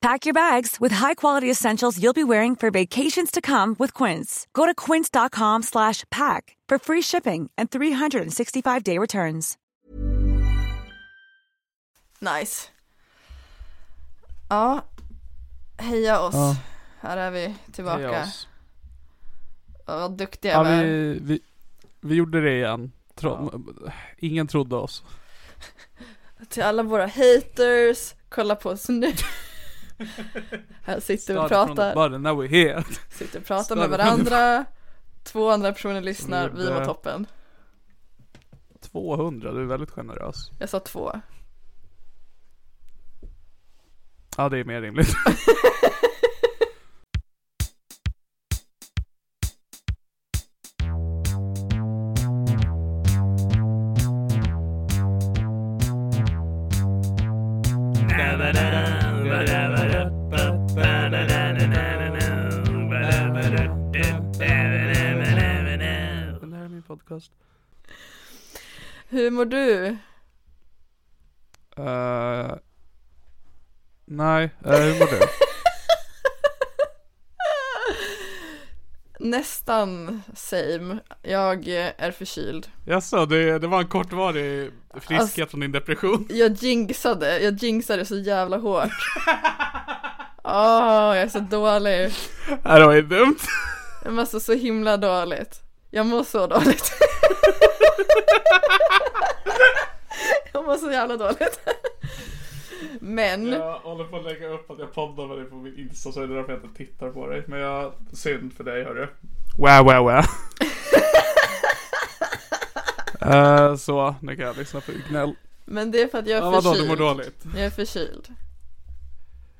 Pack your bags with high-quality essentials you'll be wearing for vacations to come with Quince. Go to quince.com slash pack for free shipping and 365-day returns. Nice. Ja. Heja oss. Ja. Här är vi tillbaka. Heja oss. Ja, vad duktiga Ja, vi är. vi, vi, vi gjorde det igen. Tro, Ingen trodde oss. Till alla våra haters, kolla på oss nu. Här sitter vi och pratar, bottom, now we're here. sitter och pratar started med varandra. Två andra personer lyssnar, vi var toppen. 200, du är väldigt generös. Jag sa två. Ja, det är mer rimligt. mår du? Uh, nej, uh, hur mår du? Nästan same. Jag är förkyld. Jaså, det, det var en kortvarig friskhet Alltså- från din depression? Jag jinxade, jag jinxade så jävla hårt. Åh, jag är så dålig. Det var ju dumt. Jag mår så, så himla dåligt. Jag mår så dåligt. jag mår så jävla dåligt. Men, Jag håller på att lägga upp att jag poddar med dig på min Insta så är det därför jag inte tittar på dig. Men jag, synd för dig hörru. Wow, wow, wow. Så, nu kan jag lyssna på gnäll. men det är för att jag Ja, är vadå, du förkyld. mår dåligt? Jag är förkyld.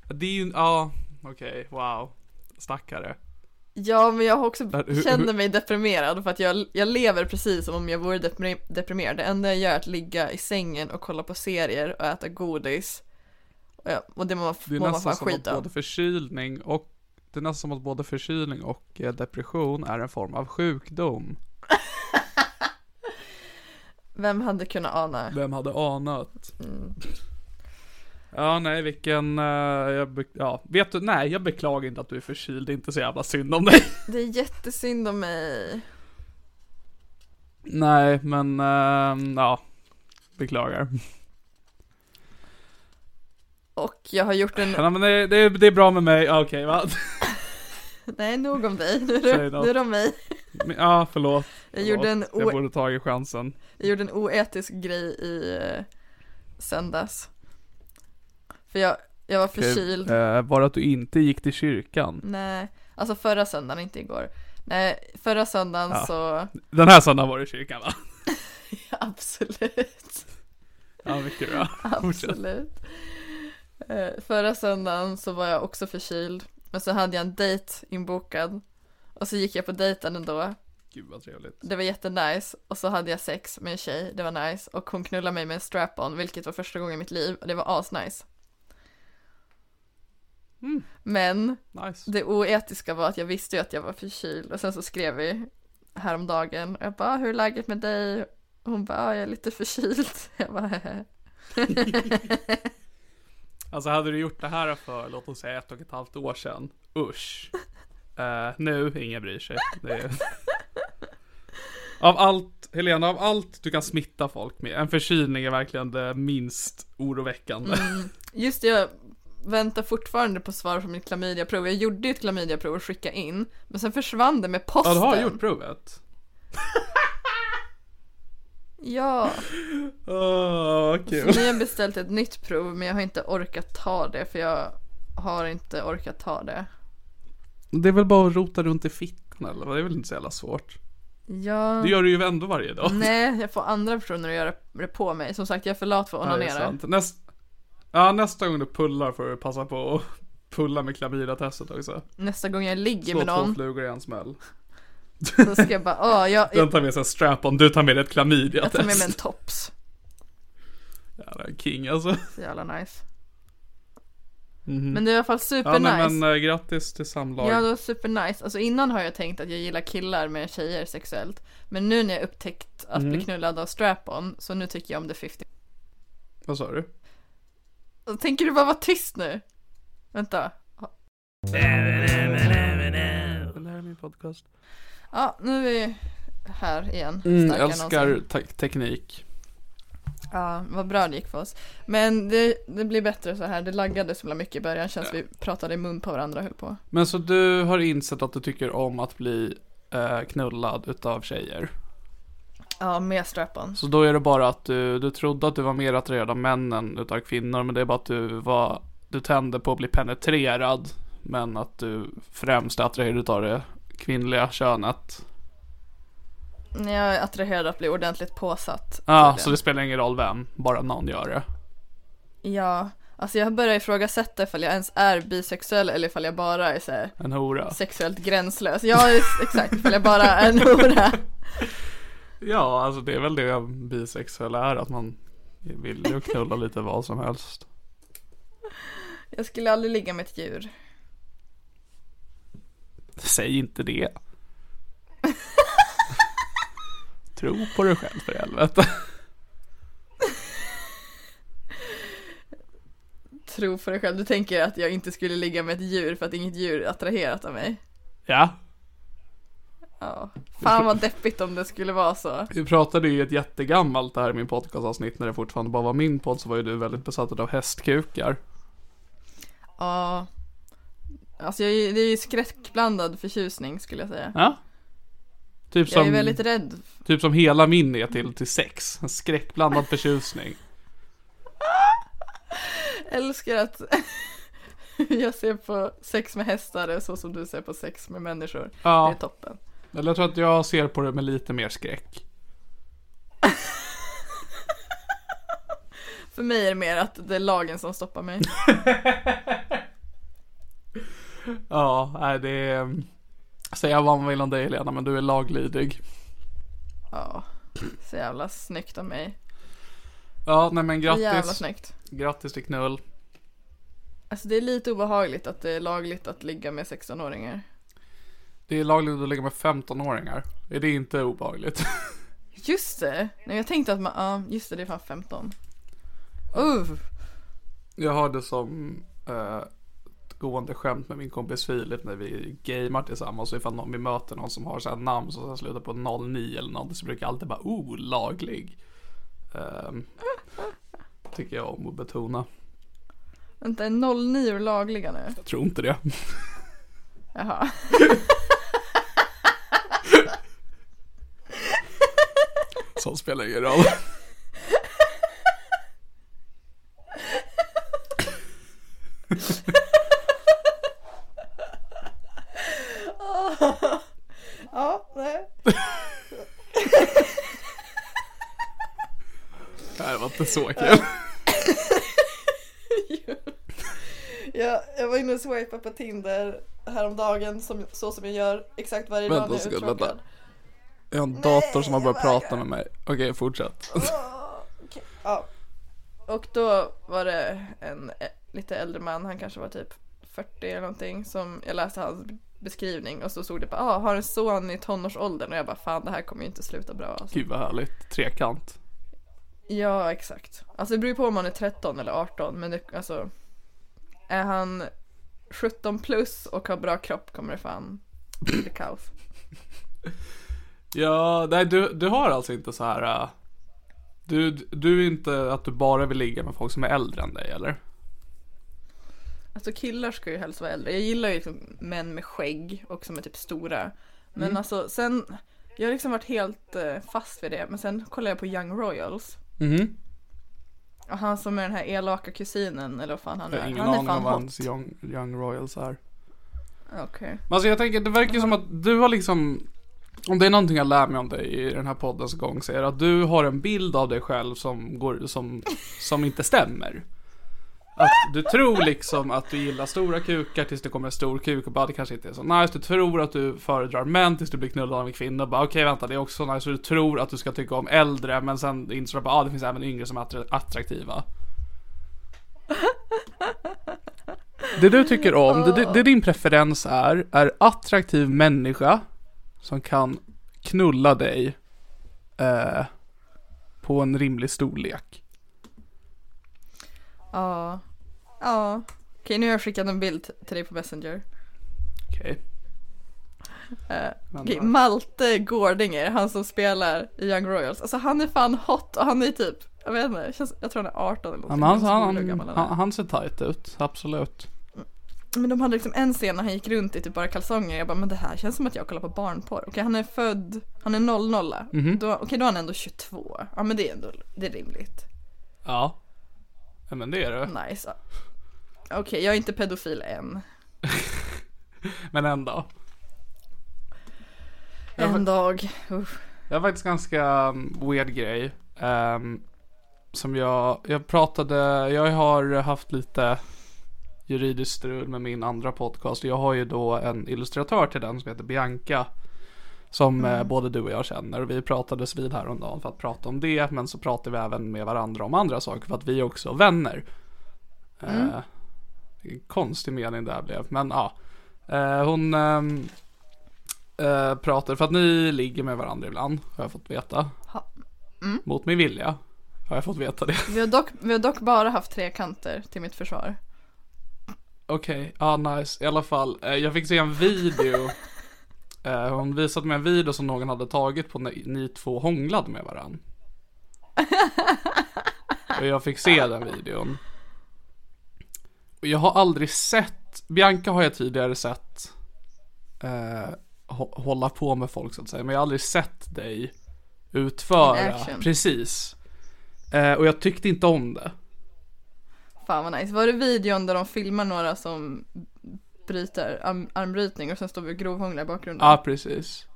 Det är ju, ja, okej, wow. Stackare. Ja, men jag också hur- känner mig deprimerad för att jag, jag lever precis som om jag vore depri- deprimerad. Det enda jag gör är att ligga i sängen och kolla på serier och äta godis. Och, det mår man, Det är mår man fan skit av. både förkylning och det är nästan som att både förkylning och eh, depression är en form av sjukdom. Vem hade kunnat ana? Vem hade anat? Mm. Ja, nej, vilken, eh, jag ja, vet du, nej, jag beklagar inte att du är förkyld, det är inte så jävla synd om dig. Det är jättesynd om mig. nej, men, eh, ja, beklagar. Och jag har gjort en, Ja, men det, det, det är bra med mig, okej, va? nej nog om dig, nu är det, om mig. Ja, förlåt. Jag gjorde, en förlåt. Jag o, borde tagit chansen. jag gjorde en oetisk grej i eh, söndags. För jag, jag var förkyld. Eh, bara att du inte gick till kyrkan. Nej, alltså förra söndagen, inte igår. Nej, förra söndagen Ja. så, Den här söndagen var det i kyrkan va? absolut. Ja, mycket bra. Absolut. Eh, förra söndagen så var jag också förkyld. Men så hade jag en dejt inbokad. Och så gick jag på dejten ändå. Gud vad trevligt. Det var jättenice. Och så hade jag sex med en tjej. Det var nice. Och hon knullade mig med en strap-on. Vilket var första gången i mitt liv. Och det var asnice. Mm. Men Nice. det oetiska var att jag visste ju att jag var förkyld. Och sen så skrev vi häromdagen. Och jag bara, "Ah, hur är läget med dig? Och hon bara, jag är lite förkyld. Jag bara, "Hehe." Alltså hade du gjort det här för, låt oss säga ett och ett halvt år sedan. Usch. Eh, nu, ingen bryr sig. Är... Av allt, Helena, av allt du kan smitta folk med, en förkylning är verkligen det minst oroväckande. Just det, jag väntar fortfarande på svar på mitt klamydiaprov. Jag gjorde ju ett klamydiaprov och skickade in, men sen försvann det med Ja, posten. du har gjort provet? Ja, Åh, så kul. nu har jag beställt ett nytt prov, men jag har inte orkat ta det, för jag har inte orkat ta det. Det är väl bara att rota runt i fickan eller? Det är väl inte så jävla svårt? Ja, Det gör du ju ändå varje dag. nej, jag får andra personer att göra det på mig. Som sagt, jag är för lat för att Ja, onanera. sant. Ja, nästa gång du pullar får du passa på att pulla med klamydia-testet också. Nästa gång jag ligger Slå med två någon, flugor i en smäll. så ska jag bara, åh, jag, Den tar med sig en strap-on, du tar med dig ett jag tar med mig en klamydia-test. tops. Jävla king alltså. Så jävla nice. Mhm. Men det är i alla fall Ja, super nej, men äh, grattis till samlag. Ja, det var super nice. Alltså innan har jag tänkt att jag gillar killar med tjejer sexuellt. Men nu när jag upptäckt att Mm. bli knullad av strap-on, så nu tycker jag om det 50. Vad sa du? Tänker du bara vara tyst nu? Vänta. Det här är min podcast. Ja, nu är vi här igen. Mm, Starkare älskar te- teknik. Ja, vad bra det gick för oss. Men det, det blir bättre så här. Det laggade så himla mycket i början. Känns vi pratade i mun på varandra och höll på. Men så du har insett att du tycker om att bli eh, knullad utav tjejer? Ja, med strap-on. Så då är det bara att du, du trodde att du var mer attraherad av männen utav kvinnor, men det är bara att du var, du tände på att bli penetrerad, men att du främst är attraherad utav det kvinnliga könet. Jag är attraherad att bli ordentligt påsatt. Ja, tydligen. så det spelar ingen roll vem, bara någon gör det. Ja, alltså jag börjar ifrågasätta ifall jag ens är bisexuell eller ifall jag bara är så här En hora. sexuellt gränslös. Ja, exakt. Ifall jag bara är en hora. Ja, alltså det är väl det bisexuella är, att man vill ju knulla lite vad som helst. Jag skulle aldrig ligga med ett djur. Säg inte det. Tro på dig själv för helvete. Tro för dig själv. Du tänker att jag inte skulle ligga med ett djur för att inget djur är attraherat av mig. Ja, Ja. Fan vad deppigt om det skulle vara så. vi pratade ju i ett jättegammalt det här i min podcastavsnitt när det fortfarande bara var min podd så var ju du väldigt besatt av hästkukar. Ja. Alltså jag, är- det är ju skräckblandad förtjusning skulle jag säga. Ja. Typ Jag är som, väldigt rädd. typ som hela min är till, till sex. En skräckblandad förtjusning. Älskar att jag ser på sex med hästar så som du ser på sex med människor. Det Ja, är toppen. Eller jag tror att jag ser på det med lite mer skräck. För mig är det mer att det är lagen som stoppar mig. Ja, nej det är... Säga vad man vill om dig Helena, men du är laglydig. Ja. Så jävla snyggt av mig. Ja, nej men Så jävla grattis. snyggt. Grattis till knull. Alltså det är lite obehagligt att det är lagligt att ligga med 16-åringar. Det är lagligt att ligga med 15-åringar. Är det inte obehagligt? Just det! Nej jag tänkte att man, ja just det det är fan 15. Uh, Jag har det som ett gående skämt med min kompis Filip när vi gamer tillsammans. Så ifall någon, vi möter någon som har så här namn som slutar på 09 eller något så brukar jag alltid bara oh, laglig. Ehm, tycker jag om att betona. vänta är 09 lagliga nu? Jag tror inte det. Jaha. Sånt spelar ingen roll. Ja, nej. Det var inte så kul. Jag, jag var inne och swipade på Tinder häromdagen som, så som jag gör exakt varje dag när jag är ska- vänta. Jag har en dator som har börjat prata med mig. Okej, fortsätt. Okej, Ja. Och då var det en lite äldre man, han kanske var typ 40 eller någonting, som jag läste hans beskrivning och så stod det bara ah, har en son i tonårsåldern och jag bara fan det här kommer ju inte sluta bra alltså. Gud vad härligt. Trekant. Ja exakt. Alltså det beror ju på om man är 13 eller 18 men det, alltså är han 17 plus och har bra kropp kommer det fan bli kaos. Ja, nej du, du har alltså inte så här. äh, Du, du är inte att du bara vill ligga med folk som är äldre än dig eller? Alltså killar ska ju helst vara äldre. Jag gillar ju liksom män med skägg och som är typ stora. Men Mm. alltså sen, jag har liksom varit helt eh, fast vid det. Men sen kollar jag på Young Royals. Mhm. Och han som är den här elaka kusinen eller vad fan han är. ingen Han är fan hot. hans young, young Royals är. Okej. Men alltså jag tänker, det verkar som att du har liksom om det är någonting jag lär mig om dig i den här poddens gång så är det att du har en bild av dig själv som går, som, som inte stämmer. Att du tror liksom att du gillar stora kukar tills det kommer en stor kuk och bara det kanske inte är så nice. Du tror att du föredrar män tills du blir knullad av en kvinna och bara okej vänta det är också nice. Så du tror att du ska tycka om äldre men sen inser du att ah, det finns även yngre som är attraktiva. Det du tycker om, det, det din preferens är, är attraktiv människa som kan knulla dig eh, på en rimlig storlek. Ja. Ja. Okej nu har jag skickat en bild till dig på Messenger. Okej. Eh, Men, Okej, ja. Malte Gårdinger, han som spelar i Young Royals. Alltså han är fan hot och han är typ, jag vet inte, jag tror han är 18 eller någonting. men han, han, han, han han ser tight ut, absolut. Men de hade liksom en scen när han gick runt i typ bara kalsonger. Jag bara, men det här känns som att jag kollar på barnporr. Okej, han är född, han är 00. Mhm. Då, okej, då är han ändå 22. Ja, men det är ändå, det är rimligt. Ja. ja men det är det. Nice. Okej, jag är inte pedofil än. Men ändå. Ja, En men- dag. Uff. Det var faktiskt ganska um, weird grej. ehm, som jag, jag pratade, jag har haft lite juridiskt strul med min andra podcast. Jag har ju då en illustratör till den som heter Bianca. Som eh, både du och jag känner. Och vi pratades vid häromdagen för att prata om det. Men så pratade vi även med varandra om andra saker för att vi är också vänner. Eh, en konstig mening där blev. Men ja. Eh, hon ehm, eh, pratar, för att ni ligger med varandra ibland, har jag fått veta. Ha. Mot min vilja, har jag fått veta det. Vi har, dock, vi har dock bara haft tre kanter till mitt försvar. Okej, ja nice. I alla fall, eh, jag fick se en video. Eh, hon visade mig en video som någon hade tagit på när ni två hånglade med varandra. Och jag fick se den videon. Och jag har aldrig sett, Bianca har jag tidigare sett eh, hå- hålla på med folk så att säga. Men jag har aldrig sett dig utföra, precis. Eh, och jag tyckte inte om det. Fan vad nice. Var det videon där de filmar några som bryter arm, armbrytning och sen står vi och grovhånglar i bakgrunden? Ja, precis.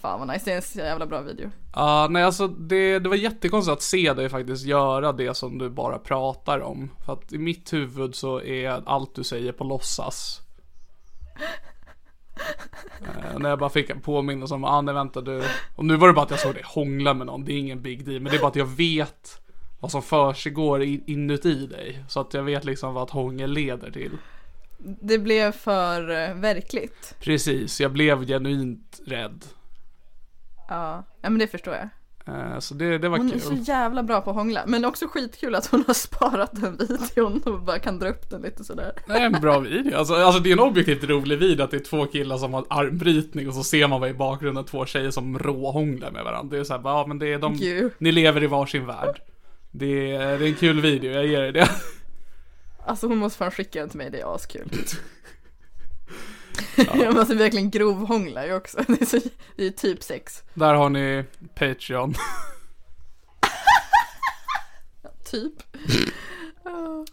Fan vad nice, det är en så jävla bra video. Ja, nej alltså det, det var jättekonstigt att se dig faktiskt göra det som du bara pratar om. För att i mitt huvud så är allt du säger på låtsas. Eh, när jag bara fick en påminnelse om, ah nej vänta du. Och nu var det bara att jag såg dig hångla med någon, det är ingen big deal. Men det är bara att jag vet vad som försiggår in- inuti dig. Så att jag vet liksom vad hångel leder till. Det blev för eh, verkligt. Precis, jag blev genuint rädd. Ja, ja men det förstår jag. Eh, så det, det var Hon är kul. så jävla bra på att hångla. Men också skitkul att hon har sparat den videon och bara kan dra upp den lite sådär. Det är en bra video. Alltså, alltså det är en objektivt rolig video att det är två killar som har armbrytning och så ser man vad i bakgrunden två tjejer som råhånglar med varandra. Det är så här, bara, ja men det är de, Gud. ni lever i varsin värld. Det är, det är en kul video, jag ger er det. Alltså hon måste fan skicka den till mig, det är askul. Jag måste verkligen grovhångla ju också. Det är, så, det är typ sex. Där har ni Patreon. Typ.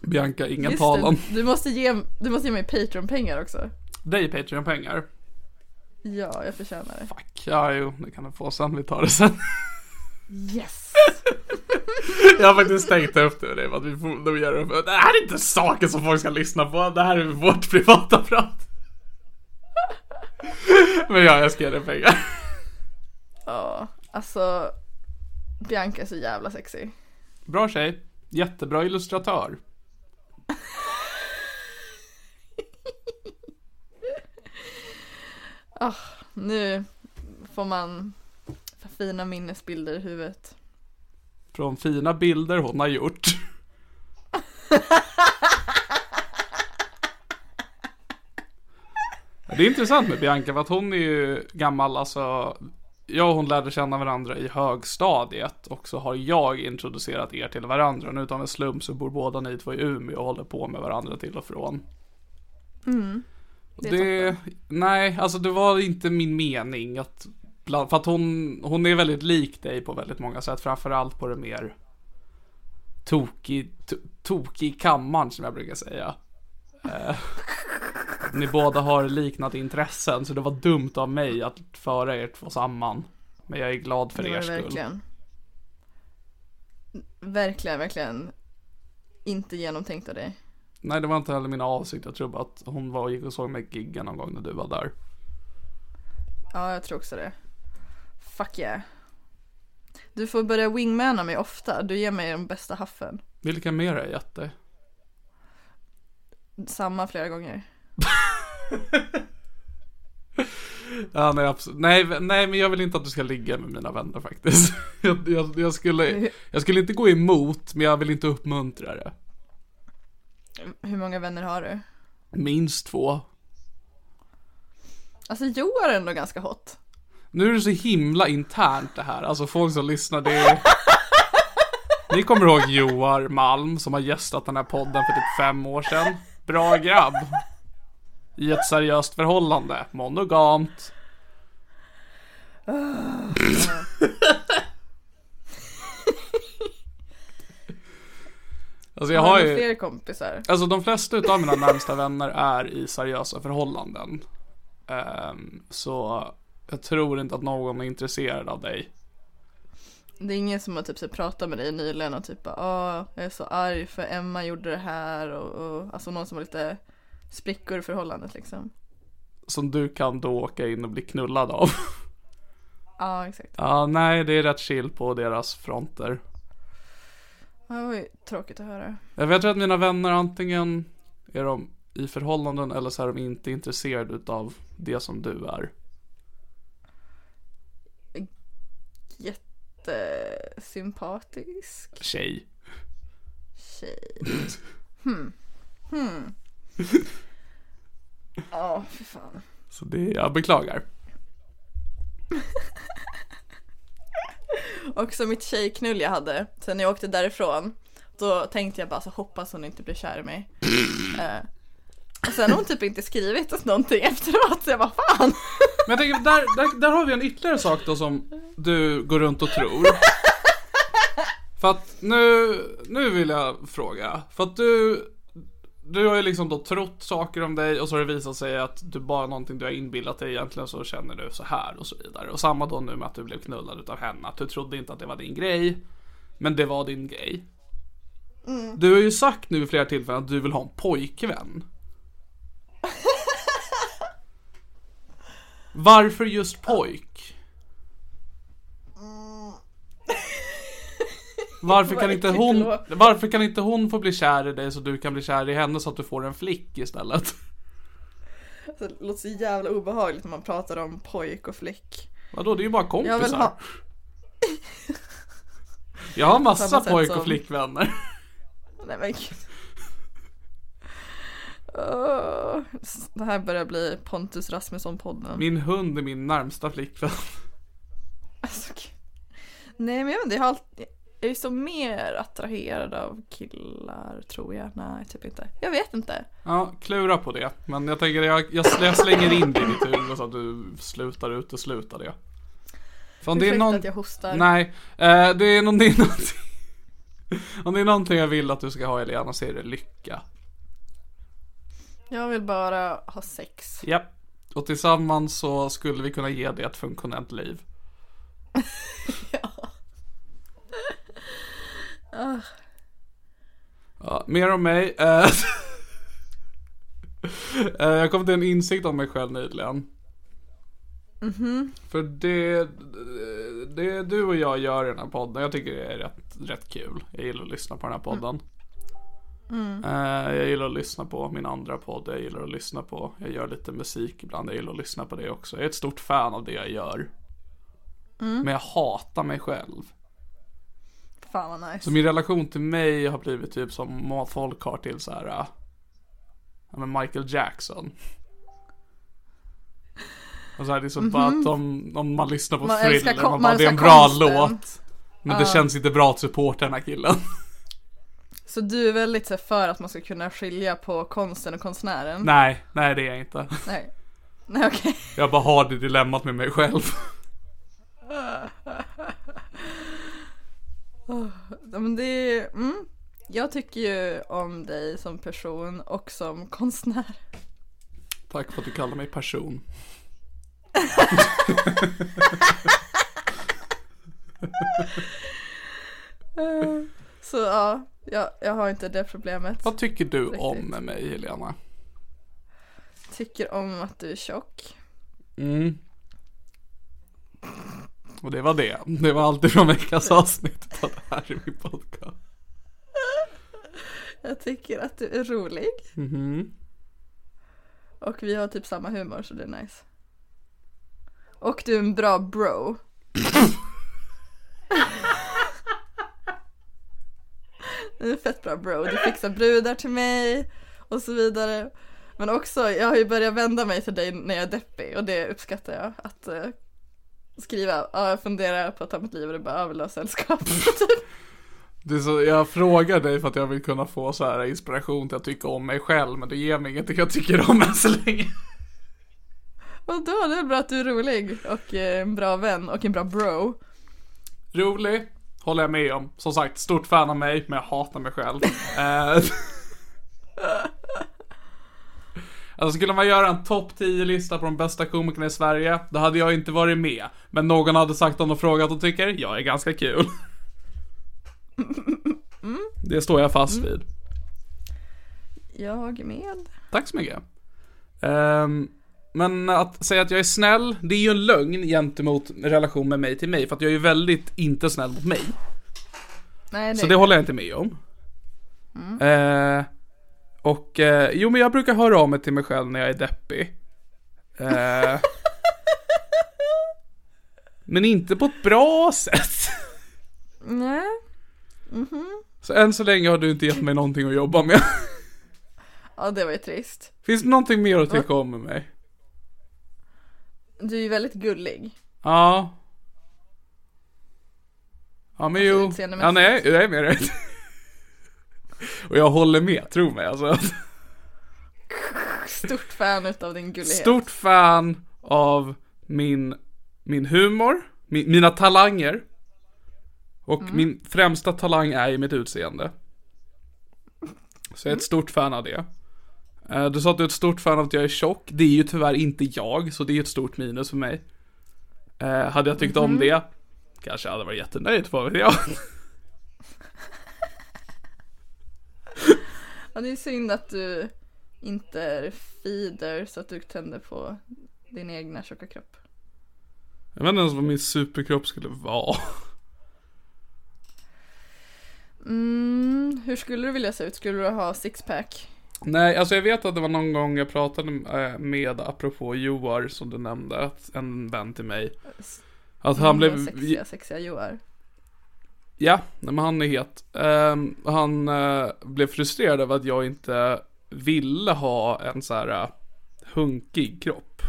Bianca, ingen talan. du måste ge, du måste ge mig Patreon-pengar också. Dig Patreon-pengar. Ja, jag förtjänar det. Fuck, ja jo, det kan du få sen, vi tar det sen. Yes! Jag har faktiskt tänkt upp det att vi får nog göra det. Det här är inte saker som folk ska lyssna på, det här är vårt privata prat. Men ja, jag ska ge dig pengar. Ja, alltså Bianca är så jävla sexy. Bra tjej, jättebra illustratör. Ah, nu får man fina minnesbilder i huvudet. Från fina bilder hon har gjort. Det är intressant med Bianca för att hon är ju gammal, alltså jag och hon lärde känna varandra i högstadiet och så har jag introducerat er till varandra. Nu utan en slump så bor båda ni två i Umeå och håller på med varandra till och från. Mm. Det Det, nej, alltså det var inte min mening att bland, för att hon, hon är väldigt lik dig på väldigt många sätt, framförallt på det mer tokig, to, tokig kammaren som jag brukar säga. Eh, ni båda har liknande intressen, så det var dumt av mig att föra er två samman. Men jag är glad för er skull. verkligen. Verkligen, verkligen inte genomtänkt av dig. Nej, det var inte heller min avsikt. Jag tror bara att hon var och gick och såg mig gigga någon gång när du var där. Ja, jag tror också det. Fuck yeah. Du får börja wingmana mig ofta. Du ger mig den bästa haffen. Vilka mer har jag gett dig? Samma flera gånger. Ja, nej, absolut. Nej, nej, men jag vill inte att du ska ligga med mina vänner faktiskt. Jag, jag, jag, skulle, jag skulle inte gå emot, men jag vill inte uppmuntra det. Hur många vänner har du? Minst två. Alltså Joar är ändå ganska hot. Nu är det så himla internt det här. Alltså folk som lyssnar, det är... Ni kommer ihåg Joar Malm som har gästat den här podden för typ fem år sedan. Bra grabb. I ett seriöst förhållande. Monogamt. Alltså jag har ju... fler kompisar? Alltså de flesta utav mina närmsta vänner är i seriösa förhållanden. Ehm, så jag tror inte att någon är intresserad av dig. Det är ingen som har typ så pratat med dig nyligen och typ åh, jag är så arg för Emma gjorde det här och, och alltså någon som har lite sprickor i förhållandet liksom. Som du kan då åka in och bli knullad av. Ja, exakt. Ja, nej, det är rätt chill på deras fronter. Ja, Det var ju tråkigt att höra. Jag vet att mina vänner antingen är de i förhållanden eller så är de inte intresserade utav det som du är. Jättesympatisk Tjej. tjej. Hmm. Hmm. Ja, för fan. Så det, jag beklagar. Också mitt tjejknull jag hade, sen jag åkte därifrån. Då tänkte jag bara så hoppas hon inte blir kär i mig. Eh, och sen har hon typ inte skrivit någonting efteråt, så jag bara fan. Men jag tänker, där, där, där har vi en ytterligare sak då som du går runt och tror. För att nu, nu vill jag fråga. För att du, du har ju liksom då trott saker om dig och så har det visat sig att du bara någonting du har inbillat dig egentligen så känner du så här och så vidare. Och samma då nu med att du blev knullad utav henne. Att du trodde inte att det var din grej. Men det var din grej. Du har ju sagt nu vid flera tillfällen att du vill ha en pojkvän. Varför just pojk? Varför kan, inte hon, varför kan inte hon få bli kär i dig så du kan bli kär i henne så att du får en flick istället? Alltså, det låter så jävla obehagligt när man pratar om pojk och flick. Vadå, det är ju bara Jag kompisar. vill ha, Jag har massa pojk och som- flickvänner. nej men gud. Det här börjar bli Pontus Rasmusson-podden. Min hund är min närmsta flickvän. Alltså. Nej men jag vet inte, jag har alltid, jag är så mer attraherad av killar tror jag. Nej, typ inte. Jag vet inte. Ja, klura på det. Men jag tänker, jag, jag, jag slänger in det i ditt huvud så att du slutar utesluta det. För om det är Ursäkta någon... att jag hostar. Nej, eh, det är någon- det är någonting... Om det är någonting jag vill att du ska ha Eliana så är det lycka. Jag vill bara ha sex. Japp. Och tillsammans så skulle vi kunna ge det ett funktionellt liv. Ja, mer om mig. Eh, eh, jag kom till en insikt om mig själv nyligen. För det, det du och jag gör i den här podden, jag tycker det är rätt, rätt kul. Jag gillar att lyssna på den här podden. Eh, jag gillar att lyssna på min andra podd, jag gillar att lyssna på, jag gör lite musik ibland, jag gillar att lyssna på det också. Jag är ett stort fan av det jag gör. Men jag hatar mig själv. Fan vad nice. Så min relation till mig har blivit typ som folk har till så här. men Michael Jackson. Och så här, det är så bara att om, om man lyssnar på. Man thriller, man bara, det är en bra konsten." låt. Men det känns inte bra att supporta den här killen. Så du är väldigt så för att man ska kunna skilja på konsten och konstnären? nej, nej det är jag inte. Nej. Nej okej. Jag bara har det dilemmat med mig själv. Ja, Men det är, mm. Jag tycker ju om dig som person och som konstnär. Tack för att du kallar mig person. Så ja, jag, jag har inte det problemet. Vad tycker du om Riktigt. mig Helena? Tycker om att du är tjock. Mm. Och det var det. Det var allt från veckans avsnitt av det här i min podcast. Jag tycker att du är rolig. Mhm. Och vi har typ samma humor så det är nice. Och du är en bra bro. Du är fett bra bro. Du fixar brudar till mig och så vidare. Men också, jag har ju börjat vända mig till dig när jag är deppig och det uppskattar jag. Att eh, skriva, ja jag funderar på att ta mitt liv och du bara, jag vill ha sällskap. Det är så, jag frågar dig för att jag vill kunna få så här inspiration till att tycka om mig själv. Men du ger mig ingenting jag tycker om än så länge. Vadå, det är bra att du är rolig och eh, en bra vän och en bra bro. Rolig, håller jag med om. Som sagt, stort fan av mig, men jag hatar mig själv. Eh, Alltså skulle man göra en topp 10-lista på de bästa komikerna i Sverige, då hade jag inte varit med. Men någon hade sagt om och frågat och tycker, jag är ganska kul. Det står jag fast vid. Jag med. Tack så mycket. Ehm, men att säga att jag är snäll, det är ju en lögn gentemot relation med mig till mig. För att jag är ju väldigt inte snäll mot mig. Nej, Så det håller jag inte med om. Eh, och eh, jo men jag brukar höra av mig till mig själv när jag är deppig. Eh, men inte på ett bra sätt. Nej. Så än så länge har du inte gett mig någonting att jobba med. Ja, det var ju trist. Finns det någonting mer att tycka om med mig? Du är ju väldigt gullig. Ja. Ja men jo. utseendemässigt. Ja nej, jag är med dig. Och jag håller med, tro mig alltså. Stort fan utav din gullighet. Stort fan av min, min humor, mi, mina talanger. Och min främsta talang är i mitt utseende. Så jag är ett stort fan av det. Eh, Du sa att du är ett stort fan av att jag är tjock. Det är ju tyvärr inte jag, så det är ju ett stort minus för mig. Eh, hade jag tyckt om det, kanske jag hade varit jättenöjd, vad vet jag. Ja, det är synd att du inte är feeder så att du tänder på din egna tjocka kropp. Jag vet inte ens vad min superkropp skulle vara. Mm, hur skulle du vilja se ut? Skulle du ha sixpack? Nej, alltså jag vet att det var någon gång jag pratade eh, med, apropå Joar som du nämnde, att en vän till mig. Att han blev, Mm, Sexiga, sexiga Joar. ja, men han är het. Ehm, han eh, blev frustrerad över att jag inte ville ha en så här eh, hunkig kropp.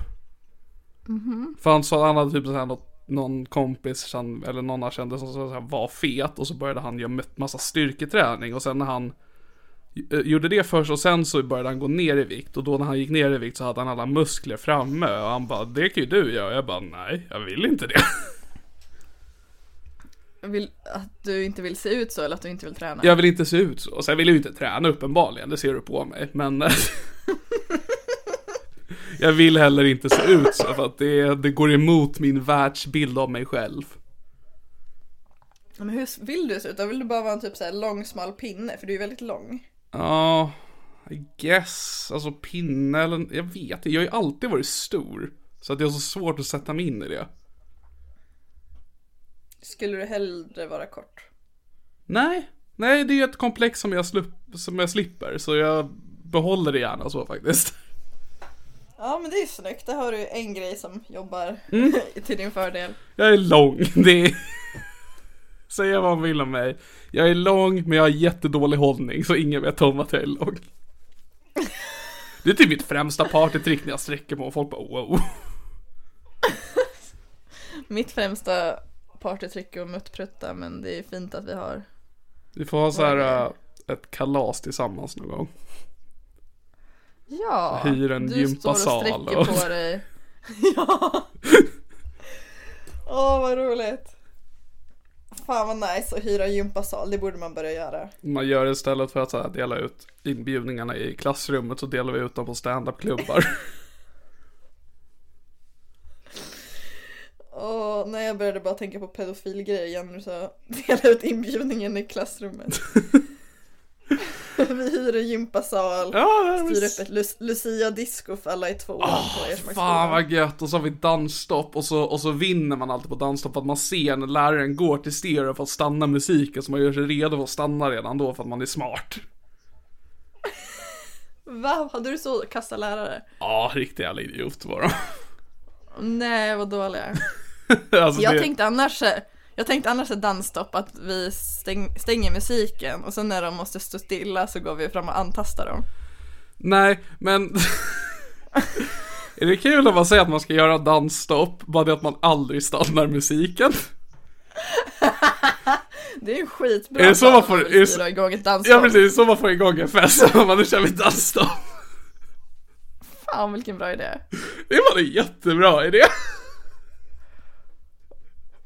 För han sa att han hade typ så här något, någon kompis eller någon han kände som var fet och så började han göra massa styrketräning och sen när han gjorde det först och sen så började han gå ner i vikt och då när han gick ner i vikt så hade han alla muskler framme och han bara det kan ju du göra. Jag bara nej, jag vill inte det. Vill, att du inte vill se ut så eller att du inte vill träna? Jag vill inte se ut så. Sen vill jag ju inte träna uppenbarligen, det ser du på mig. Men eh, jag vill heller inte se ut så för att det, det går emot min världsbild av mig själv. Men hur vill du se ut? Då vill du bara vara en typ så här lång smal pinne för du är väldigt lång. Ja, I guess. Alltså pinne eller, jag vet inte. Jag har ju alltid varit stor. Så att jag har så svårt att sätta mig in i det. Skulle du hellre vara kort? Nej, Nej, det är ett komplex som jag, slupp, som jag slipper, så jag behåller det gärna så faktiskt. Ja men det är snyggt, där har du en grej som jobbar Mm. till din fördel. Jag är lång, det är... Säga vad man vill om mig. Jag är lång, men jag har jättedålig hållning, så ingen vet om att jag är lång. Det är typ mitt främsta partytrick när jag sträcker på och folk bara wow. Mitt främsta partytrick är att muttprutta men det är fint att vi har Vi får ha så här äh, ett kalas tillsammans någon gång. Ja, Hyr en du gympasal står och sträcker och- på dig. ja. Åh vad roligt. Fan vad nice att hyra gympasal, det borde man börja göra. Man gör det istället för att så här, dela ut inbjudningarna i klassrummet så delar vi ut dem på standupklubbar. Åh, när jag började bara tänka på pedofilgrejer igen nu så dela ut inbjudningen i klassrummet. Vi hyr en gympasal, ja, styr upp ett Lu- Lucia-disco för alla i tvåan på Ersmarksskolan. Fan vad gött, och så har vi dansstopp och så, och så vinner man alltid på dansstopp för att man ser när läraren går till stereo för att stanna musiken så man gör sig redo för att stanna redan då för att man är smart. Va? Hade du så kassa lärare? Ja, riktigt jävla idiot var de. Nej vad dåliga. alltså, Jag det, tänkte annars, jag tänkte annars ett dansstopp att vi stäng, stänger musiken och sen när de måste stå stilla så går vi fram och antastar dem. Nej, men Är det kul att man säger att man ska göra dansstopp, bara det att man aldrig stannar musiken? Det är ju skitbra Är det så man får- är det så- igång ett dansstopp. Ja precis, så man får igång en fest, man nu kör vi dansstopp. Fan vilken bra idé. Det var en jättebra idé.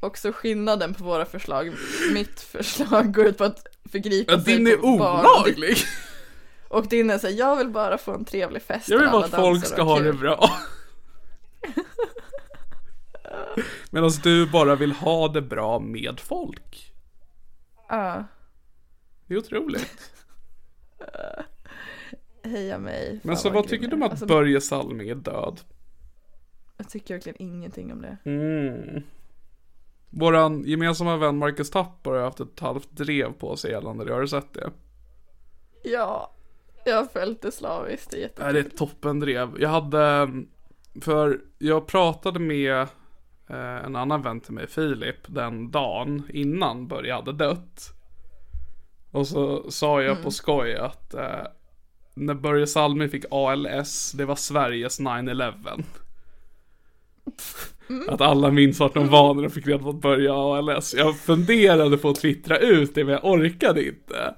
Också skillnaden på våra förslag. Mitt förslag går ut på att förgripa Ja, sig din är barn. olaglig. Och din är såhär, jag vill bara få en trevlig fest Jag vill bara att folk ska ha det bra. Medan du bara vill ha det bra med folk. Ja, Det är otroligt. heja mig. Men så vad tycker grym du om att. Alltså, Börje Salming är död? Jag tycker verkligen ingenting om det. Mm. Våran gemensamma vän Marcus Tapper har haft ett halvt drev på sig gällande det, har du sett det? Ja, jag har följt det slaviskt, det är jättekul. det är ett toppendrev. Jag hade, för jag pratade med eh, en annan vän till mig, Filip, den dagen innan Börje hade dött. Och så sa jag på skoj att eh, när Börje Salming fick ALS, det var Sveriges 9-11. Att alla minns vart de var när de fick reda på att Börje har ALS. Jag funderade på att twittra ut det men jag orkade inte.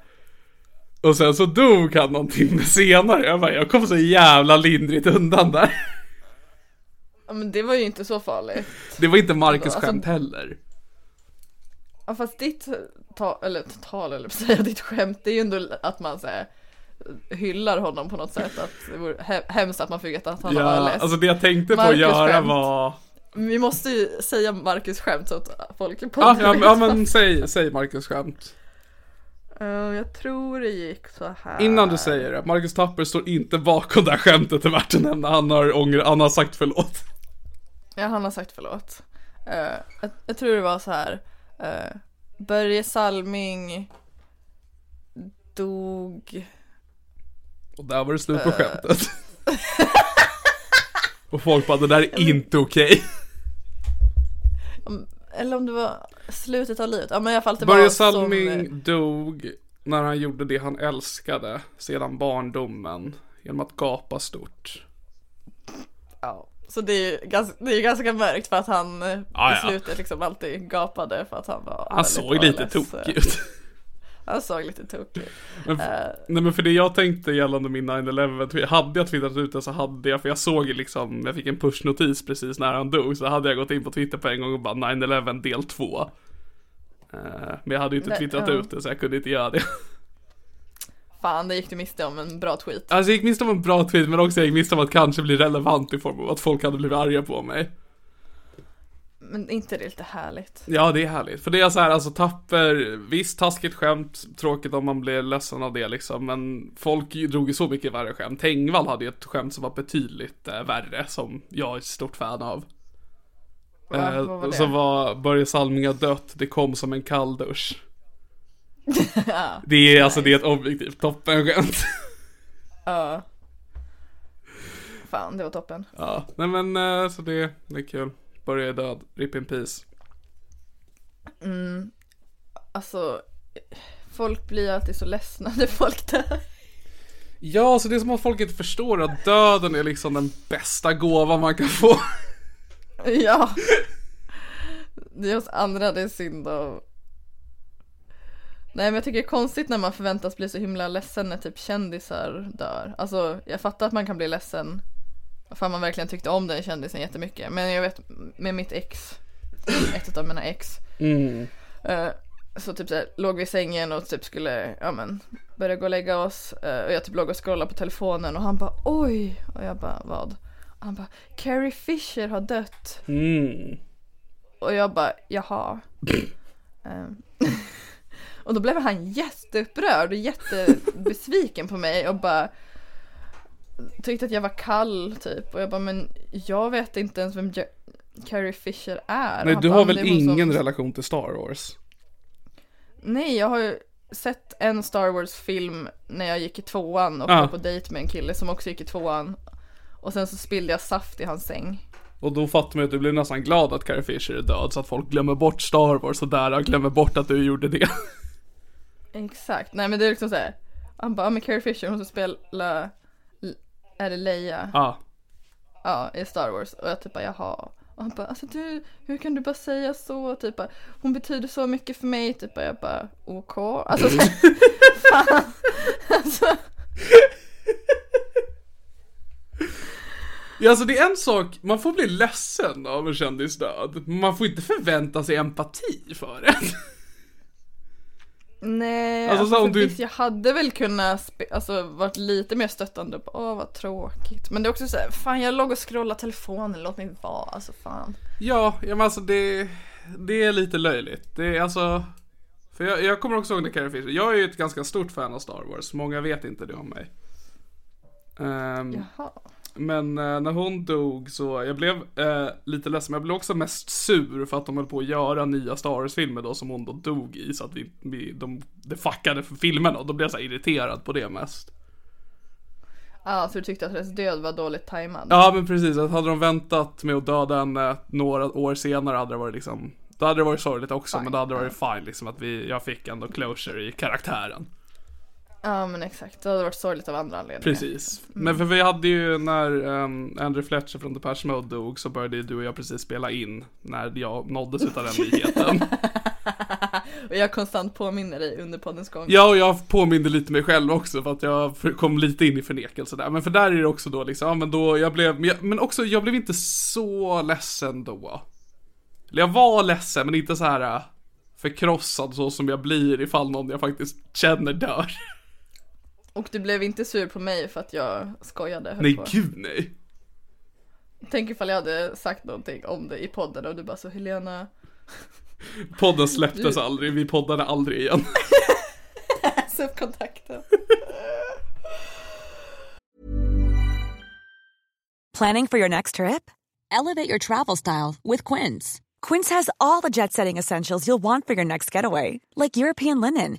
Och sen så dog han någon timme senare. Jag bara, jag kom så jävla lindrigt undan där. Ja, men det var ju inte så farligt. Det var inte Marcus Alltså- skämt heller. Ja fast ditt tal, eller tal eller säga, ditt skämt det är ju ändå att man säger hyllar honom på något sätt. Att det vore he- hemskt att man fick veta att han har Ja, ALS. alltså det jag tänkte på att göra skämt. var... Vi måste ju säga Marcus skämt så att folk på Ja, ja, ja men säg, säg Marcus skämt. Eh, Jag tror det gick så här. Innan du säger det, Marcus Tapper står inte bakom det här skämtet är värt att nämna. Han har, ånger, han har sagt förlåt. Ja, han har sagt förlåt. Eh, jag, jag tror det var så här. Uh, Börje Salming dog. Och där var det slut på skämtet. Och folk bara, det där är inte okej. Om- Eller om det var slutet av livet. Ja men i alla fall det var Börje som, Salming eh, dog när han gjorde det han älskade sedan barndomen. Genom att gapa stort. Ja, så det är ju ganska, det är ganska mörkt för att han Ja, i ja. slutet liksom alltid gapade för att han var Han såg lite tokig ut. Han såg lite tokig. Men, Eh, nej men för det jag tänkte gällande min 9-11, hade jag twittrat ut det så hade jag, för jag såg ju liksom, jag fick en pushnotis precis när han dog, så hade jag gått in på Twitter på en gång och bara 9-11 del 2. Eh, men jag hade ju inte twittrat ja. ut det så jag kunde inte göra det. Fan, det gick du miste om en bra tweet. Alltså jag gick miste om en bra tweet men också jag gick miste om att kanske bli relevant i form av att folk hade blivit arga på mig. Men inte det lite härligt? Ja det är härligt, för det är så här, alltså tapper, visst taskigt skämt, tråkigt om man blir ledsen av det liksom, men folk drog ju så mycket värre skämt. Tengvall hade ju ett skämt som var betydligt eh, värre, som jag är stort fan av. Va? Eh, var? Som var Börje Salming har dött, det kom som en kalldusch. ja. Det är alltså det är ett objektivt toppenskämt. ja. Fan, det var toppen. Ja, nej men eh, så det, det är kul. Börje är död, rip in peace. Alltså, folk blir alltid så ledsna när folk dör. Ja, så det är som att folk inte förstår att döden är liksom den bästa gåvan man kan få. Ja. Det är oss andra det är synd av. Nej men jag tycker det är konstigt när man förväntas bli så himla ledsen när typ kändisar dör. Alltså jag fattar att man kan bli ledsen. För man verkligen tyckte om den kändisen jättemycket. Men jag vet med mitt ex, ett av mina ex. eh, Så typ såhär, låg vi i sängen och typ skulle, ja men, börja gå och lägga oss. eh, Och jag typ låg och scrollade på telefonen och han bara oj. Och jag bara vad? Och han bara Carrie Fisher har dött. Mm. Och jag bara, jaha. Ehm. och då blev han jätteupprörd och jättebesviken på mig och bara tyckte att jag var kall typ. Och jag bara, men jag vet inte ens vem Ja- Carrie Fisher är. Nej, du bara, har "Men väl hon som-" ingen relation till Star Wars? Nej, jag har ju sett en Star Wars-film när jag gick i tvåan och Ah. var på dejt med en kille som också gick i tvåan. Och sen så spillde jag saft i hans säng. Och då fattar man att du blir nästan glad att Carrie Fisher är död så att folk glömmer bort Star Wars och där glömmer bort att du gjorde det. Exakt, nej men det är liksom såhär. Han bara, "Ja, men Carrie Fisher hon som spelar, är det Leia? Ja. Ja, i Star Wars. Och jag typ bara, jaha. Och han bara, alltså du, hur kan du bara säga så? Typ bara, hon betyder så mycket för mig. Typ bara, jag bara, OK. Alltså, så här, fan. Alltså, Ja, alltså det är en sak, man får bli ledsen av en kändis död. Man får inte förvänta sig empati för det. Nej, Alltså, alltså, så om du- visst, jag hade väl kunnat alltså, varit lite mer stöttande. Åh, vad tråkigt. Men det är också så här, fan jag låg och scrollade telefonen, låt mig vara. Alltså fan. Ja, ja men alltså det, det är lite löjligt. Det är alltså, för jag, jag kommer också ihåg när Carrie Fisher, jag är ju ett ganska stort fan av Star Wars, många vet inte det om mig. Ehm, Jaha. Men eh, när hon dog så, jag blev eh, lite ledsen, men jag blev också mest sur för att de höll på att göra nya Star Wars-filmer då som hon då dog i, så att vi, vi de, det fuckade för filmerna och då blev jag så här irriterad på det mest. Ja, så du tyckte att hennes död var dåligt tajmad? Ja men precis, att hade de väntat med att döda henne några år senare hade det varit liksom Då hade det varit sorgligt också men då hade det varit fine liksom att vi, jag fick ändå closure i karaktären Ja men exakt, det hade varit sorgligt av andra anledningar. Precis. Men för vi hade ju när um, Andrew Fletcher från Depeche Mode dog så började ju du och jag precis spela in när jag nåddes utav den nyheten. Och jag konstant påminner dig under poddens gång. Ja, och jag påminde lite mig själv också för att jag kom lite in i förnekelse där. Men för där är det också då liksom, ja men då jag blev, men, jag, men också jag blev inte så ledsen då. Eller jag var ledsen men inte så här äh, förkrossad så som jag blir ifall någon jag faktiskt känner dör. Och du blev inte sur på mig för att jag skojade höll Nej på. gud nej. Tänk ifall jag hade sagt någonting om det i podden och du bara så Helena Podden släpptes aldrig, vi poddade aldrig igen. Läs upp kontakten. Planning for your next trip? Elevate your travel style with Quince. Quince has all the jet setting essentials you'll want for your next getaway, like European linen,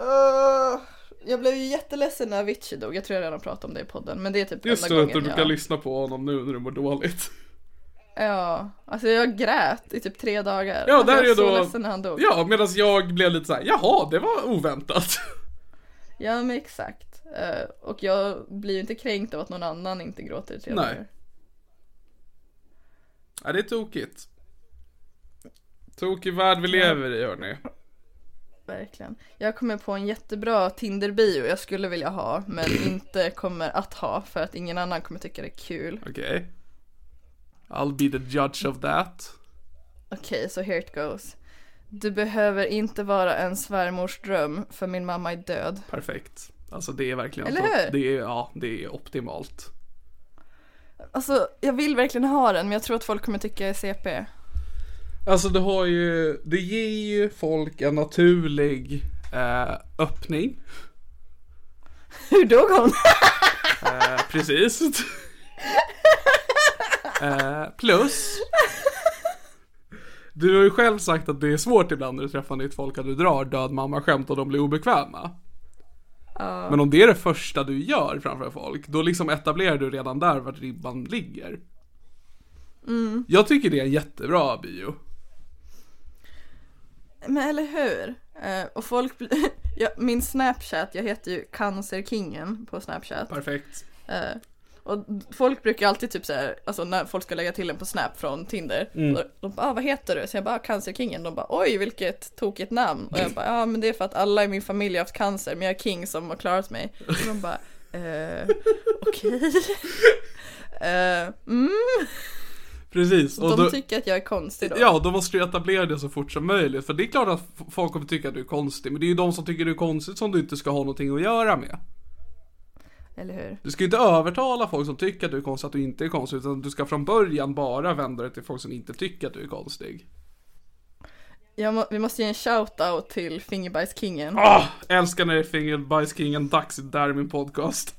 Uh, jag blev ju jätteledsen när Avicii dog. Jag tror jag redan pratat om det i podden. Men det är typ Just det, att du jag... kan lyssna på honom nu när du mår dåligt. Ja, alltså jag grät i typ tre dagar. Ja, Alltså, där jag är var då... så ledsen när han dog. Ja, medan jag blev lite så här, jaha, det var oväntat. Ja men exakt. Eh, och jag blir ju inte kränkt av att någon annan inte gråter i tre Nej. dagar. Ja, det är tokigt. Tokig värld vi lever i hörni. Verkligen. Jag kommer på en jättebra Tinder-bio jag skulle vilja ha men inte kommer att ha för att ingen annan kommer tycka det är kul. Okej. I'll be the judge of that. Okej, så here it goes. Du behöver inte vara en svärmors dröm för min mamma är död. Perfekt. Alltså det är verkligen Eller hur? Det är, ja, det är optimalt. Alltså, jag vill verkligen ha den men jag tror att folk kommer tycka jag är CP. Alltså det har ju, det ger ju folk en naturlig eh, öppning. Hur dog hon? Eh, precis. eh, plus. Du har ju själv sagt att det är svårt ibland när du träffar nytt folk att du drar död mamma skämt och de blir obekväma. Men om det är det första du gör framför folk, då liksom etablerar du redan där vart ribban ligger. Jag tycker det är en jättebra bio. Men eller hur? Eh, och folk ja, min snapchat, jag heter ju cancerkingen på snapchat. Perfekt. Eh, och folk brukar alltid typ såhär, alltså när folk ska lägga till en på snap från Tinder. De, de bara, ah, vad heter du? Så jag bara, ah, cancerkingen. De bara, oj vilket tokigt namn. Och jag bara, ja men det är för att alla i min familj har haft cancer, men jag är king som har klarat mig. Och de bara, eh, okej. Eh, mm. Precis. Och De då, tycker att jag är konstig då. ja, då måste du etablera det så fort som möjligt. För det är klart att folk kommer tycka att du är konstig. Men det är ju de som tycker du är konstig som du inte ska ha någonting att göra med. Eller hur? Du ska ju inte övertala folk som tycker att du är konstig att du inte är konstig. Utan du ska från början bara vända dig till folk som inte tycker att du är konstig. Må, vi måste ge en shout-out till Fingerbajskingen. Ah, älskar när det är Fingerbajskingen dags i Där är min podcast.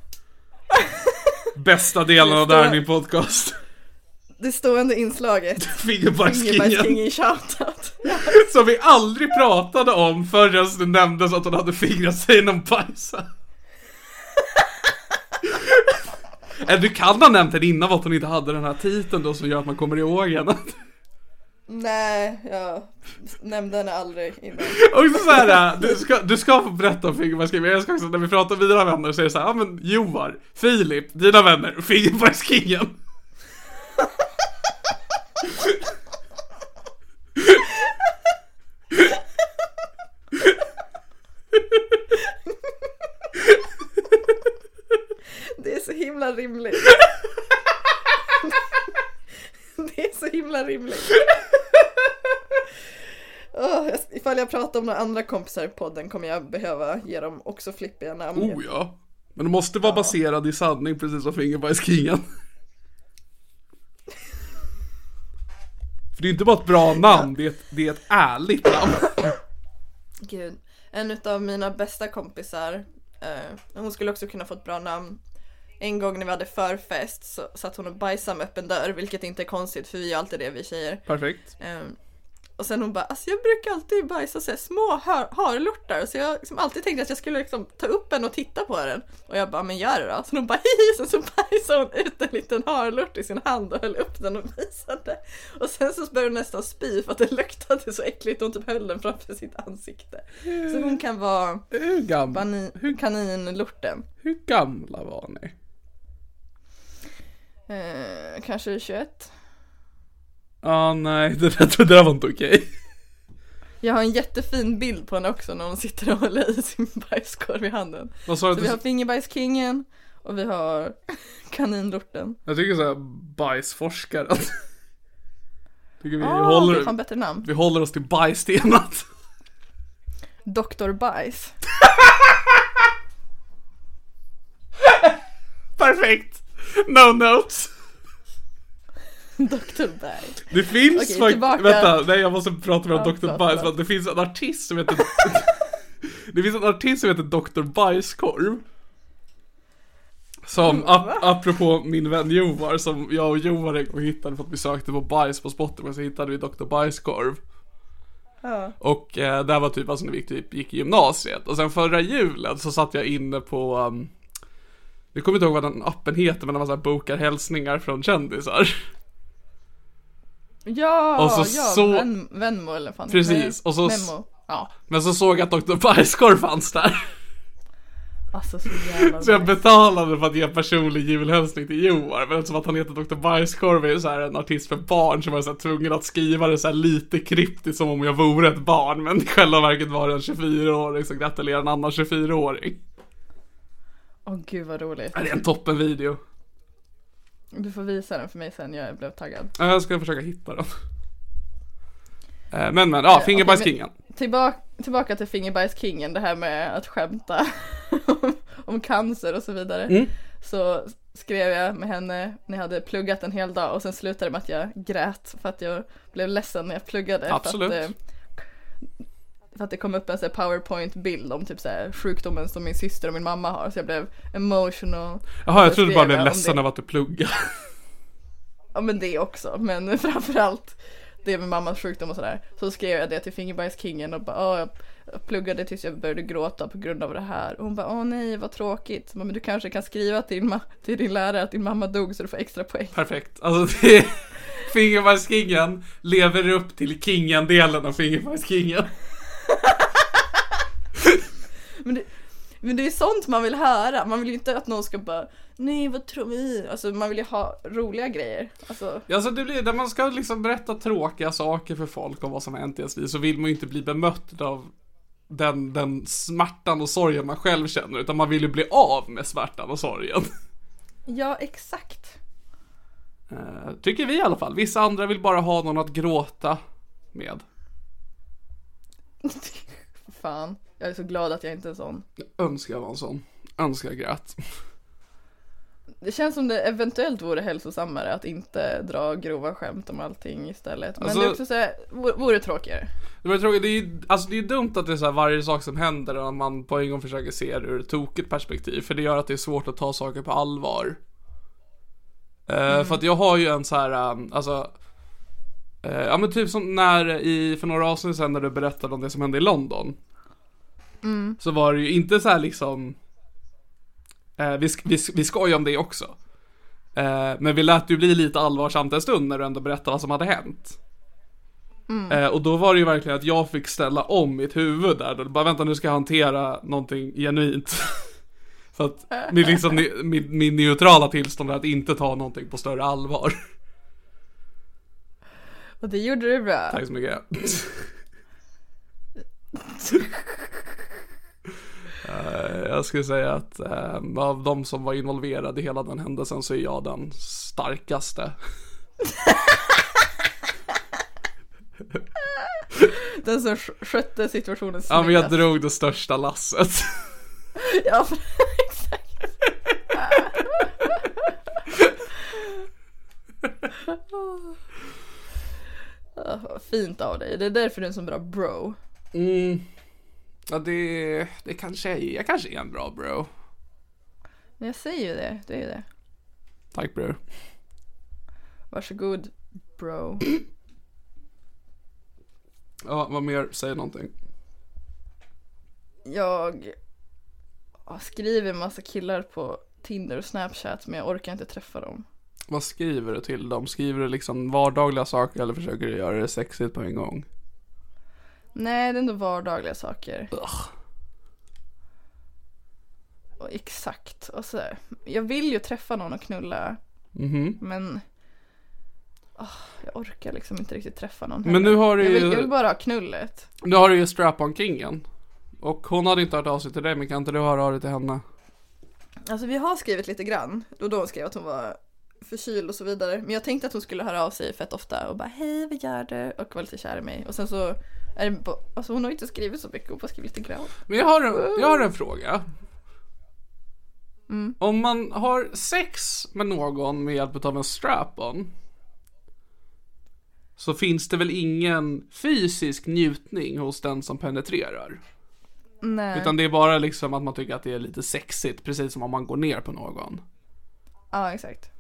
Bästa delen av Där är min podcast. Det stående inslaget. Fingerbajskingen. Fingerbajskingen shoutout. Som vi aldrig pratade om förrän det nämndes att hon hade fingrat sig i någon. Eller du kan ha nämnt det innan att hon inte hade den här titeln då som gör att man kommer ihåg henne. Nej, jag nämnde henne aldrig innan. Och så här, du ska, du ska få berätta om fingerbajskingen, men jag ska också, när vi pratar med dina vänner så är det så här, ja men Joar, Filip, dina vänner, fingerbajskingen. Det är så himla rimligt. Det är så himla rimligt. Oh, ifall jag pratar om några andra kompisar i podden kommer jag behöva ge dem också flippiga namn. Oh ja. Men det måste vara baserad i sanning precis som fingerbajskingen. För det är inte bara ett bra namn, det är ett, det är ett ärligt namn. Gud. En av mina bästa kompisar, eh, hon skulle också kunna få ett bra namn. En gång när vi hade förfest så satt hon och bajsade med öppen dörr, vilket inte är konstigt för vi gör alltid det vi tjejer. Perfekt. Ehm, och sen hon bara, alltså jag brukar alltid bajsa så här små har, harlortar så jag liksom alltid tänkte att jag skulle liksom ta upp en och titta på den. Och jag bara, men gör det då. Så hon bara, hihi, sen så bajsade hon ut en liten harlort i sin hand och höll upp den och visade. Och sen så började hon nästan spy för att det luktade så äckligt och hon typ höll den framför sitt ansikte. Så hon kan vara Hur, gam bani- kaninlorten. hur gamla var ni? Eh, kanske 21. Ah nej, det där, det där var inte okej. Jag har en jättefin bild på henne också när hon sitter och håller i sin bajskorv i handen. Vad sa du? Så vi har fingerbajskingen och vi har kaninlorten. Jag tycker såhär bajsforskaren. Tycker vi, Ah, det är håller, fan bättre namn. vi håller oss till bajstemat. Dr. Bajs. Perfekt! No notes. Dr. Bajs. Det finns Okej, faktiskt, vänta, nej jag måste prata med Ja, Dr. att det finns en artist som heter Det finns en artist som heter Dr. Bajskorv Som, ap apropå min vän Jovar, som jag och Jovar en gång hittade för att vi sökte på bajs på Spotify, så hittade vi Dr. Bajskorv Ja. Och eh, det här var typ alltså när vi typ gick i gymnasiet, och sen förra julen så satt jag inne på um, Jag kommer inte ihåg vad den appen heter, men det var så här bokar hälsningar från kändisar Ja, Och så ja, så- Ven, Venmo eller fan. Precis, och så- Memo. Ja. Men så såg jag att Dr. Bajskorv fanns där. Alltså så jävla Så jag betalade för att ge personlig julhälsning till Joar, men eftersom att han heter Dr. Bajskorv är så här en artist för barn så var jag så tvungen att skriva det så här lite kryptiskt som om jag vore ett barn, men i själva verket var det en 24-åring som gratulerar en annan 24-åring. Åh gud vad roligt. Det är en toppen video. Du får visa den för mig sen, jag blev taggad. Ja, Jag ska försöka hitta den. Eh, Men men, ja, Fingerbajskingen. Tillbaka, tillbaka till Fingerbajskingen, det här med att skämta om, om cancer och så vidare. Mm. Så skrev jag med henne när jag hade pluggat en hel dag och sen slutade det med att jag grät för att jag blev ledsen när jag pluggade. Absolut. För att, eh, att det kom upp en powerpoint-bild om typ så här sjukdomen som min syster och min mamma har så jag blev emotional. Jaha, jag trodde skrev bara blev ledsen det. av att du pluggar. Ja men det också, men framförallt det med mammas sjukdom och sådär. Så skrev jag det till Fingerbajskingen och bara, "Åh, jag pluggade tills jag började gråta på grund av det här. Och hon bara, åh nej vad tråkigt. Så, Men du kanske kan skriva till, ma- till din lärare att din mamma dog så du får extra poäng. Perfekt. Alltså det är... Fingerbajskingen lever upp till kingen-delen av Fingerbajskingen. Men det, men det är sånt man vill höra. Man vill ju inte att någon ska bara, nej vad tror vi? Alltså man vill ju ha roliga grejer. Alltså, Ja, Alltså det blir, när man ska liksom berätta tråkiga saker för folk om vad som har hänt i ens liv så vill man ju inte bli bemött av den, den smärtan och sorgen man själv känner utan man vill ju bli av med smärtan och sorgen. ja exakt. Eh, Tycker vi i alla fall. Vissa andra vill bara ha någon att gråta med. Fan, jag är så glad att jag inte är sån. Önskar jag var en sån. Önskar jag grät. Det känns som det eventuellt vore hälsosammare att inte dra grova skämt om allting istället. Men Alltså- det är också såhär, vore, vore tråkigare. Det var tråkigt, det är ju alltså det är dumt att det är så här varje sak som händer och man på en gång försöker se det ur ett tokigt perspektiv. För det gör att det är svårt att ta saker på allvar. Eh, För att jag har ju en så här, um, alltså Ja men typ som när i, för några avsnitt sen när du berättade om det som hände i London. Så var det ju inte så här liksom eh, vi, vi, vi skojar om det också. Eh, men vi lät ju bli lite allvarsamt en stund när du ändå berättade vad som hade hänt. Eh, och då var det ju verkligen att jag fick ställa om mitt huvud där. Då bara vänta nu ska jag hantera någonting genuint. Så att min, liksom, min, min neutrala tillstånd är att inte ta någonting på större allvar. Och det gjorde du bra. Tack så mycket. Eh, jag skulle säga att eh, av de som var involverade i hela den händelsen så är jag den starkaste. Den som sk- skötte situationen Ja men jag snyggast. drog det största lasset. Ja, för- exakt. Vad fint av dig. Det är därför du är en så bra bro. Mm. Ja det, det kanske är, jag kanske är en bra bro. Men jag säger ju det, det är ju det. Tack bror. Varsågod bro. Ja, vad mer? Säg någonting. Jag ja, skriver massa killar på Tinder och Snapchat men jag orkar inte träffa dem. Vad skriver du till dem? Skriver du liksom vardagliga saker eller försöker du göra det sexigt på en gång? Nej, det är ändå vardagliga saker. Ugh. Och exakt. Och så, här, jag vill ju träffa någon och knulla Mhm. men ah, jag orkar liksom inte riktigt träffa någon Men nu har du jag, vill, ju- jag vill bara ha knullet. Nu har du ju strap-on kingen. Och hon hade inte hört av sig till dig, men kan inte du höra av dig till henne? Alltså vi har skrivit lite grann. Då hon skrev att hon var förkyld och så vidare. Men jag tänkte att hon skulle höra av sig fett ofta och bara hej vad gör du? Och var lite kär i mig. Och sen så är det bara, alltså hon har inte skrivit så mycket, hon har bara skrivit lite grann. Men jag har en, jag har en fråga. Om man har sex med någon med hjälp av en strap-on. Så finns det väl ingen fysisk njutning hos den som penetrerar? Nej. Utan det är bara liksom att man tycker att det är lite sexigt, precis som om man går ner på någon. Ja exakt.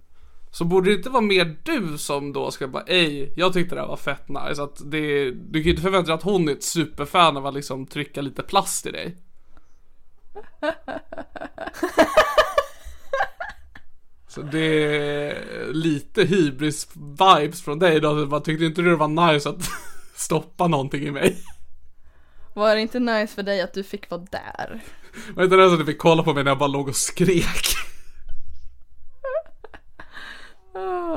Så borde det inte vara mer du som då ska bara ej, jag tyckte det här var fett nice. Att det, du kan ju inte förvänta dig att hon är ett superfan av att liksom trycka lite plast i dig. Så det är lite hybris vibes från dig då. Bara, tyckte inte du det var nice att stoppa någonting i mig? Var det inte nice för dig att du fick vara där? Var inte det så att du fick kolla på mig när jag bara låg och skrek?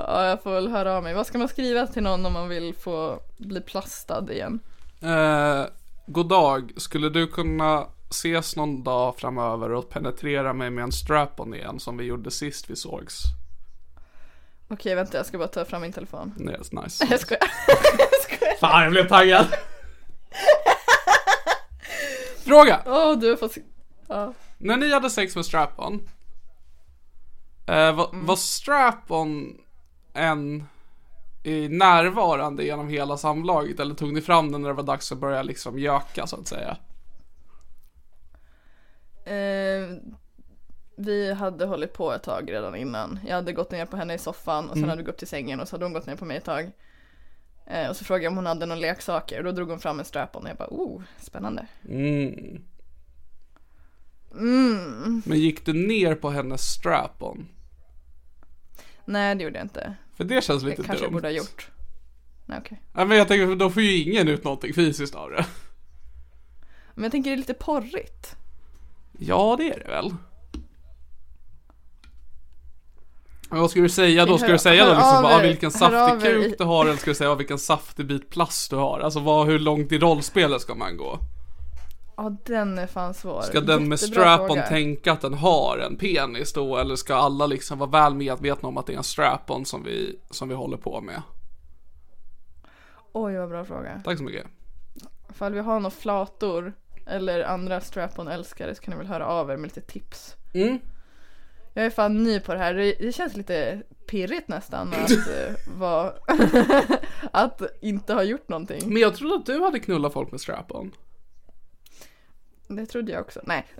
Ja, jag får väl höra av mig. Vad ska man skriva till någon om man vill få bli plastad igen? Eh, god dag, skulle du kunna ses någon dag framöver och penetrera mig med en strap-on igen som vi gjorde sist vi sågs? Okej, vänta, jag ska bara ta fram min telefon. Yes, nice. Jag skojar. jag skojar. Fan, jag blev taggad. Fråga! Åh, du har fått... Ja. När ni hade sex med strap-on, eh, var, var strap-on en närvarande genom hela samlaget eller tog ni fram den när det var dags att börja liksom göka så att säga? Eh, vi hade hållit på ett tag redan innan. Jag hade gått ner på henne i soffan och sen hade vi gått till sängen och så hade hon gått ner på mig ett tag. Eh, och så frågade jag om hon hade några leksaker och då drog hon fram en strap-on och jag bara oh, spännande. Mm. Mm. Men gick du ner på hennes strap-on? Nej, det gjorde jag inte. För det känns Det lite kanske jag dumt. borde ha gjort. Nej, okej. Ja, men jag tänker, då får ju ingen ut någonting fysiskt av det. Men jag tänker det är lite porrigt. Ja, det är det väl. Men vad ska du säga då? Ska du säga då liksom bara, ah, vilken saftig kuk du har eller ska du säga ah, vilken saftig bit plast du har? Alltså vad, hur långt i rollspelet ska man gå? Ja, den är fan svår. Ska den med strap-on tänka att den har en penis då? Eller ska alla liksom vara väl medvetna om att det är en strap-on som vi, som vi håller på med? Oj, vad bra fråga. Tack så mycket. Ifall vi har några flator eller andra strap-on älskare så kan ni väl höra av er med lite tips. Mm. Jag är fan ny på det här. Det, känns lite pirrigt nästan att eh, vara att inte ha gjort någonting. Men jag trodde att du hade knullat folk med strap-on. Det trodde jag också. Nej.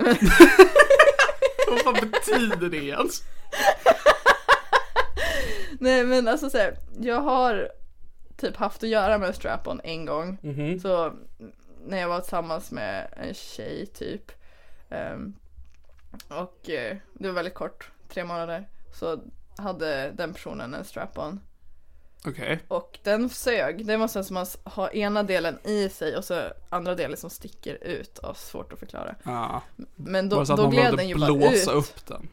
Vad betyder det ens? Nej men alltså så här, jag har typ haft att göra med strap-on en gång. Så när jag var tillsammans med en tjej typ. ehm, och eh, det var väldigt kort, tre månader. Så hade den personen en strap-on. Okej. Och den sög. Det måste som att ha ena delen i sig och så andra delen som sticker ut. Och svårt att förklara. Ja. Men Var då, så då man gled den ju bara ut. blåsa upp den?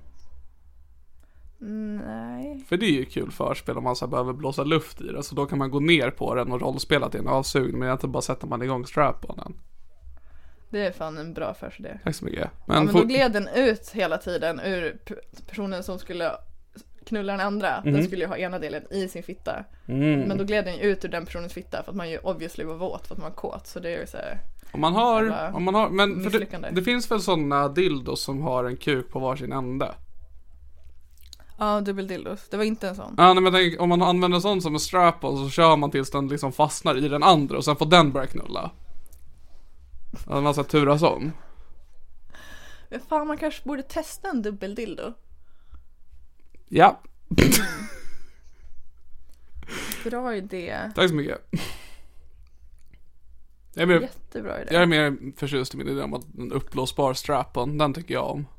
Nej. För det är ju kul förspel om man så behöver blåsa luft i det. Så då kan man gå ner på den och rollspela till en avsugning. Men inte bara sätter man igång strap-onen. Det är fan en bra affärsidé. Tack så mycket. Ja, Men, men for- då gled den ut hela tiden ur personen som skulle knulla den andra. Mhm. Den skulle ju ha ena delen i sin fitta. Mm. Men då gled den ju ut ur den personens fitta för att man ju obviously var våt för att man var kåt. Så det är ju såhär. om man har, om man har, men det, det finns väl sådana dildos som har en kuk på varsin ände? Ja, dubbeldildos. Det var inte en sån. Ja nej, men tänk, om man använder en sån som en strap-on så kör man tills den liksom fastnar i den andra och sen får den börja knulla. Ja, man ska turas om. Men fan, man kanske borde testa en dubbeldildo. Ja, Bra idé. tack så mycket. Jag är mer, Jättebra idé. jag är mer förtjust i min idé om att en uppblåsbar strap-on, den tycker jag om.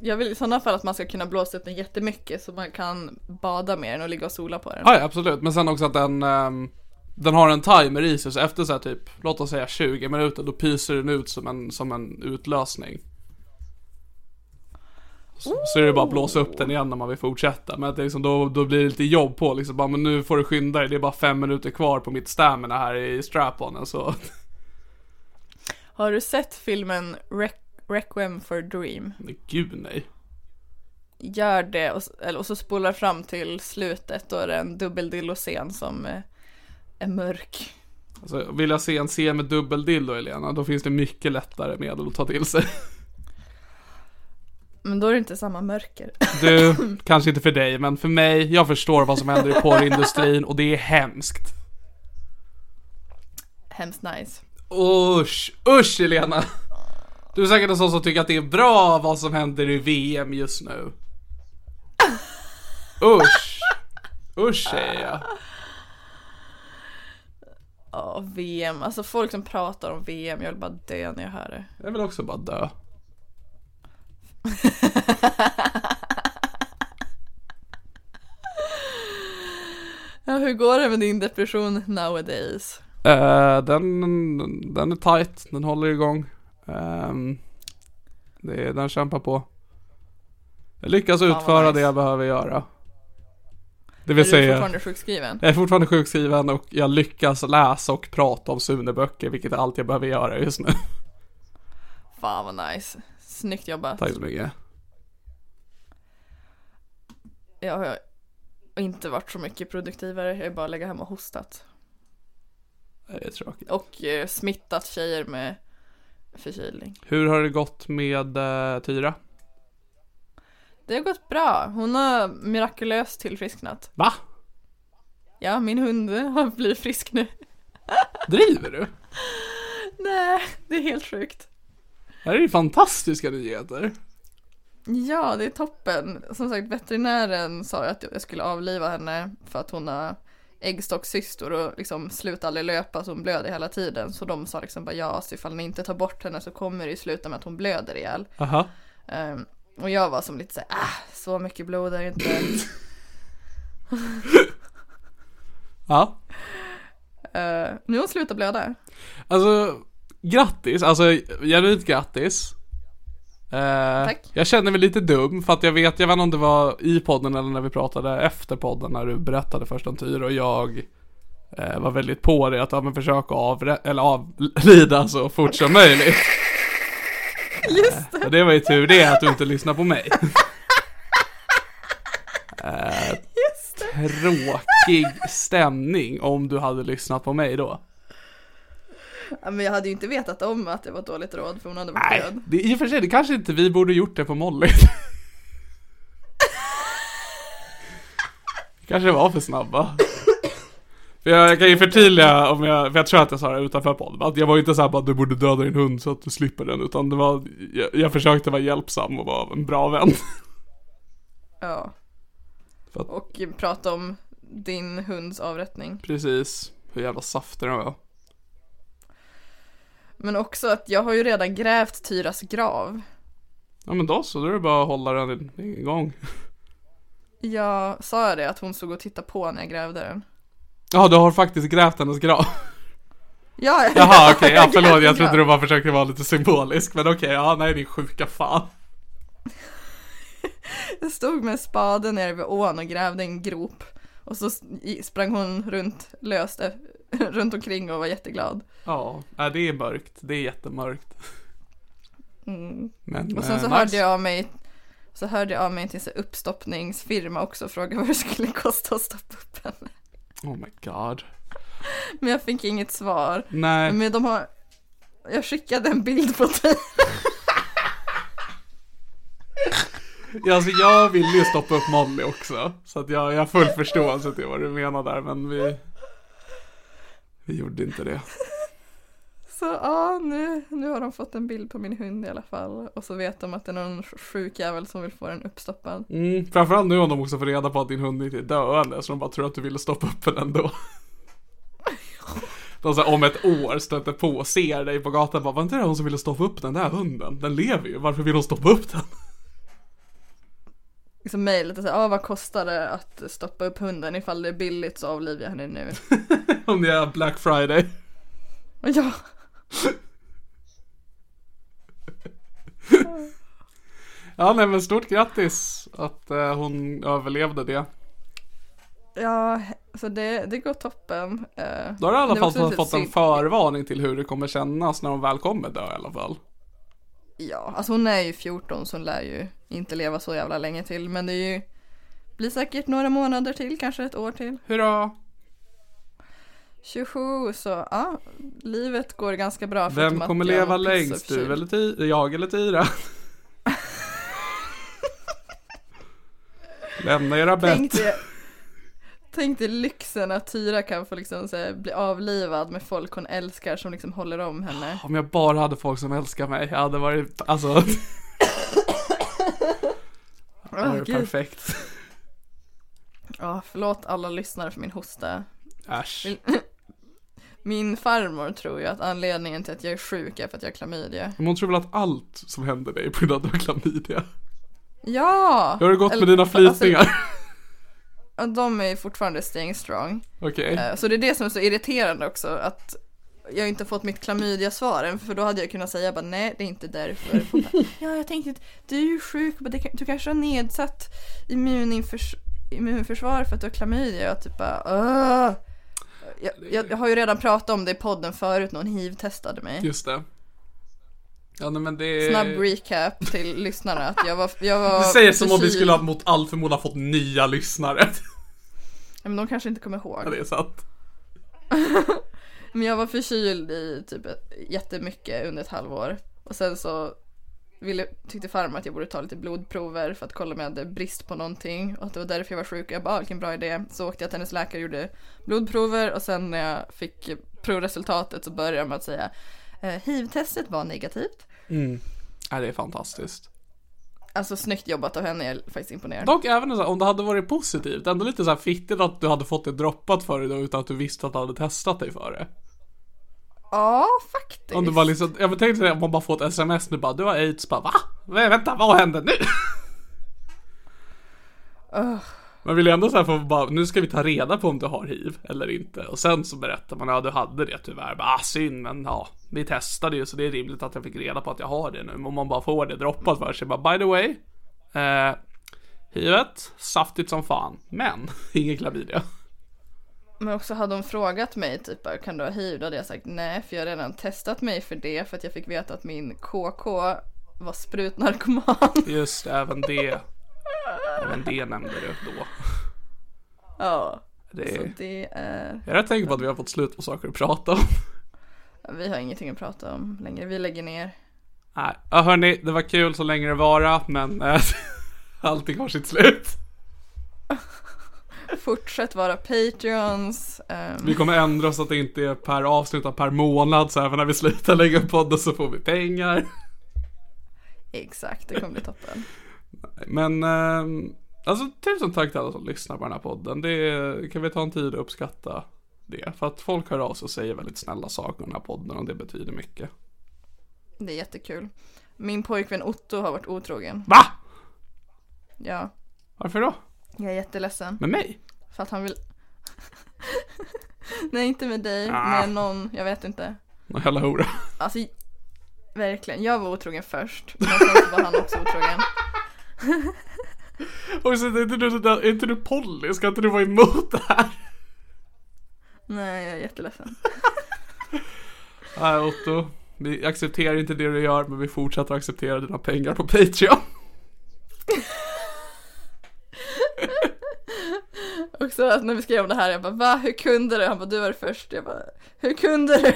Jag vill i sådana fall att man ska kunna blåsa upp den jättemycket så man kan bada med den och ligga och sola på den. Ja, ja absolut, men sen också att den ehm, Den har en timer i sig så efter så här typ Låt oss säga 20 minuter då pyser den ut som en, som en utlösning så, är det bara att blåsa upp den igen när man vill fortsätta. Men att det liksom, då, då blir det lite jobb på liksom. Bara, men nu får du skynda dig. Det är bara fem minuter kvar på mitt stamina här i strap-onen så Har du sett filmen Req- Requiem for a Dream? Men gud nej. Gör det och, eller, och så spolar fram till slutet. Då är det en dubbeldillo-scen som eh, är mörk. alltså, Vill jag se en scen med dubbeldildo Elena Då finns det mycket lättare medel att ta till sig Men då är det inte samma mörker. Du, kanske inte för dig, men för mig, jag förstår vad som händer i porrindustrin och det är hemskt. Hemskt nice. Usch, usch Elena! Du är säkert en sån som tycker att det är bra vad som händer i VM just nu. Usch! Usch säger jag. Ja, VM. Alltså folk som pratar om VM, jag vill bara dö när jag hör det. Jag vill också bara dö. Ja, hur går det med din depression nowadays? Eh, den, den är tight, den håller igång. Ehm, det, den kämpar på. Jag lyckas vad utföra nice. det jag behöver göra. Det Är vill du säga, fortfarande sjukskriven? jag är fortfarande sjukskriven och jag lyckas läsa och prata om Sune-böcker, vilket är allt jag behöver göra just nu. Fan vad nice. Snyggt jobbat. Tack så mycket. Jag har inte varit så mycket produktivare. Jag har bara legat hemma och hostat. Det är tråkigt. Och eh, smittat tjejer med förkylning. Hur har det gått med uh, Tyra? Det har gått bra. Hon har mirakulöst tillfrisknat. Va? Ja, min hund har blivit frisk nu. Driver du? Nej, det är helt sjukt. Det här är ju fantastiska nyheter. Ja, det är toppen. Som sagt, veterinären sa att jag skulle avliva henne för att hon har äggstockscystor och liksom slutar aldrig löpa så hon blöder hela tiden. Så de sa liksom bara ja, så ifall ni inte tar bort henne så kommer det ju sluta med att hon blöder ihjäl. Aha. Ehm, och jag var som lite såhär, ah, så mycket blod är det inte. Ja. Uh, nu har hon slutat blöda. Alltså, grattis. Alltså, genuint grattis. Eh, Tack. Jag känner mig lite dum för att jag vet, jag vet inte om det var i podden eller när vi pratade efter podden när du berättade först om Tyra och jag eh, var väldigt på det att ja, men försöka avre- eller avlida så fort som möjligt. Just det. Och det var ju tur det att du inte lyssnar på mig. eh, tråkig stämning om du hade lyssnat på mig då. Ja, men jag hade ju inte vetat om att det var ett dåligt råd för hon hade varit Nej, död. det, i och för sig, det kanske inte vi borde gjort det på Molly. kanske var för snabba. För jag, jag kan ju förtydliga om jag, för jag tror att jag sa det utanför podden, att jag var ju inte såhär bara du borde döda din hund så att du slipper den, utan det var, jag, jag försökte vara hjälpsam och vara en bra vän. Ja. Att- Och prata om din hunds avrättning. Precis, hur jävla saftig den var. Men också att jag har ju redan grävt Tyras grav. Ja men då så, då är det bara att hålla den igång. Jag sa det att hon stod och tittade på när jag grävde den. Ja, du har faktiskt grävt hennes grav. Ja, Jaha okej, ja förlåt jag trodde du bara försökte vara lite symbolisk men okej, ja nej din sjuka fan. Jag stod med spaden nere vid ån och grävde en grop. Och så sprang hon runt löst runt omkring och var jätteglad. Ja, det är mörkt, det är jättemörkt. Mm. Men, Och sen så eh, hörde nice. jag av mig så hörde jag av mig till en så uppstoppningsfirma också och frågade vad det skulle kosta att stoppa upp henne. Oh my god. Men jag fick inget svar. Nej, Men de har Jag skickade en bild på dig. alltså jag vill ju stoppa upp Molly också. Så att jag, jag har full förståelse till vad du menar där men vi Vi gjorde inte det. Så ja, nu, nu har de fått en bild på min hund i alla fall. Och så vet de att det är någon sjuk jävel som vill få den uppstoppad. Mm, framförallt nu om de också får reda på att din hund inte är döende så de bara tror att du ville stoppa upp den ändå. De så här, om ett år stöter på och ser dig på gatan bara var inte det hon som ville stoppa upp den där hunden? Den lever ju, varför vill hon stoppa upp den? Liksom mejlet och säger, ah, vad kostar det att stoppa upp hunden? Ifall det är billigt så avlivar jag henne nu. Om det är Black Friday. Ja, Ja nej men stort grattis att eh, hon överlevde det. ja, så det, det går toppen. Eh, Då har du i alla fall lite fått en synd. förvarning till hur det kommer kännas när hon väl kommer dö i alla fall. Ja, alltså hon är ju 14 så hon lär ju inte leva så jävla länge till. Men det är ju, blir säkert några månader till, kanske ett år till. Hurra! 27, så ja, livet går ganska bra. Vem förutom att kommer leva längst? Du eller Ty- jag eller Tyra? Lämna era bett. Tänk dig lyxen att Tyra kan få liksom här, bli avlivad med folk hon älskar som liksom håller om henne. Om jag bara hade folk som älskar mig, jag hade varit, alltså, det varit gud. perfekt. Ja, förlåt alla lyssnare för min hosta. Äsch. Min farmor tror ju att anledningen till att jag är sjuk är för att jag har klamydia. Men hon tror väl att allt som händer dig är på grund av att du har klamydia? Ja! Hur har det gått Eller- med dina alltså- Ja, de är fortfarande staying strong. Okej. Eh, Så det är det som är så irriterande också att jag inte fått mitt klamydia-svar än för då hade jag kunnat säga bara nej det är inte därför. Hon bara, ja jag tänkte att du är ju sjuk, du kanske har nedsatt immuninförs- immunförsvar för att du har klamydia. Jag typ bara Åh! jag, jag, jag har ju redan pratat om det i podden förut, någon hiv-testade mig. Just det. Ja men det Snabb recap till lyssnarna att jag var, jag var Du säger som om vi skulle ha mot all förmodan fått nya lyssnare. Men de kanske inte kommer ihåg. Ja, det är sant. Men jag var förkyld i typ jättemycket under ett halvår. Och sen så ville, tyckte farmor att jag borde ta lite blodprover för att kolla om jag hade brist på någonting. Och att det var därför jag var sjuk. Jag bara, ah, vilken bra idé. Så åkte jag till hennes läkare och gjorde blodprover. Och sen när jag fick provresultatet så började de med att säga hiv-testet var negativt. Ja, det är fantastiskt. Alltså snyggt jobbat av henne, jag är faktiskt imponerad. Dock även om det hade varit positivt, ändå lite så här fittigt att du hade fått det droppat för dig då utan att du visste att du hade testat dig för det. Ja, faktiskt. Om du bara liksom, jag tänkte säga om man bara får ett sms nu bara, du har aids, bara va? Vä- Vänta, vad händer nu? Man vill ju ändå så här få bara, nu ska vi ta reda på om du har hiv eller inte. Och sen så berättar man, ja du hade det tyvärr. Bara, ah, synd, men ja, vi testade ju så det är rimligt att jag fick reda på att jag har det nu. Om man bara får det droppat för sig, bara by the way. Eh, hivet, saftigt som fan, men ingen klamydia. Men också hade hon frågat mig typ bara, kan du ha hiv? Då hade jag sagt nej för jag har redan testat mig för det för att jag fick veta att min KK var sprutnarkoman. Just även det. Även det nämnde du då. ja, Det är, det är, jag är rätt säker på att vi har fått slut på saker att prata om. vi har ingenting att prata om längre, vi lägger ner. Nej, ja hörni, det var kul så länge det vara, men äh, allting har sitt slut. Fortsätt vara Patreons. ehm, Vi kommer ändra så att det inte är per avsnitt utan per månad, så även när vi slutar lägga upp podden så får vi pengar. exakt, det kommer bli toppen. Men, ähm, alltså tusen tack till alla som lyssnar på den här podden. Det kan vi ta en tid att uppskatta det. För att folk hör av sig och säger väldigt snälla saker om den här podden och det betyder mycket. Det är jättekul. Min pojkvän Otto har varit otrogen. Va? Ja, Varför då? jag är jätteledsen. Med mig? För att han vill... Nej, inte med dig, Ah. med någon, jag vet inte. Någon jävla hora. Alltså, verkligen. Jag var otrogen först, men sen så var han också otrogen. Och så är inte du, är inte du Polly? Ska inte du vara emot det här? Nej, jag är jätteledsen. Nej Otto, vi accepterar inte det du gör men vi fortsätter acceptera dina pengar på Patreon. Också att när vi skrev om det här, jag bara va, hur kunde du? Han bara du var först. Jag bara hur kunde du?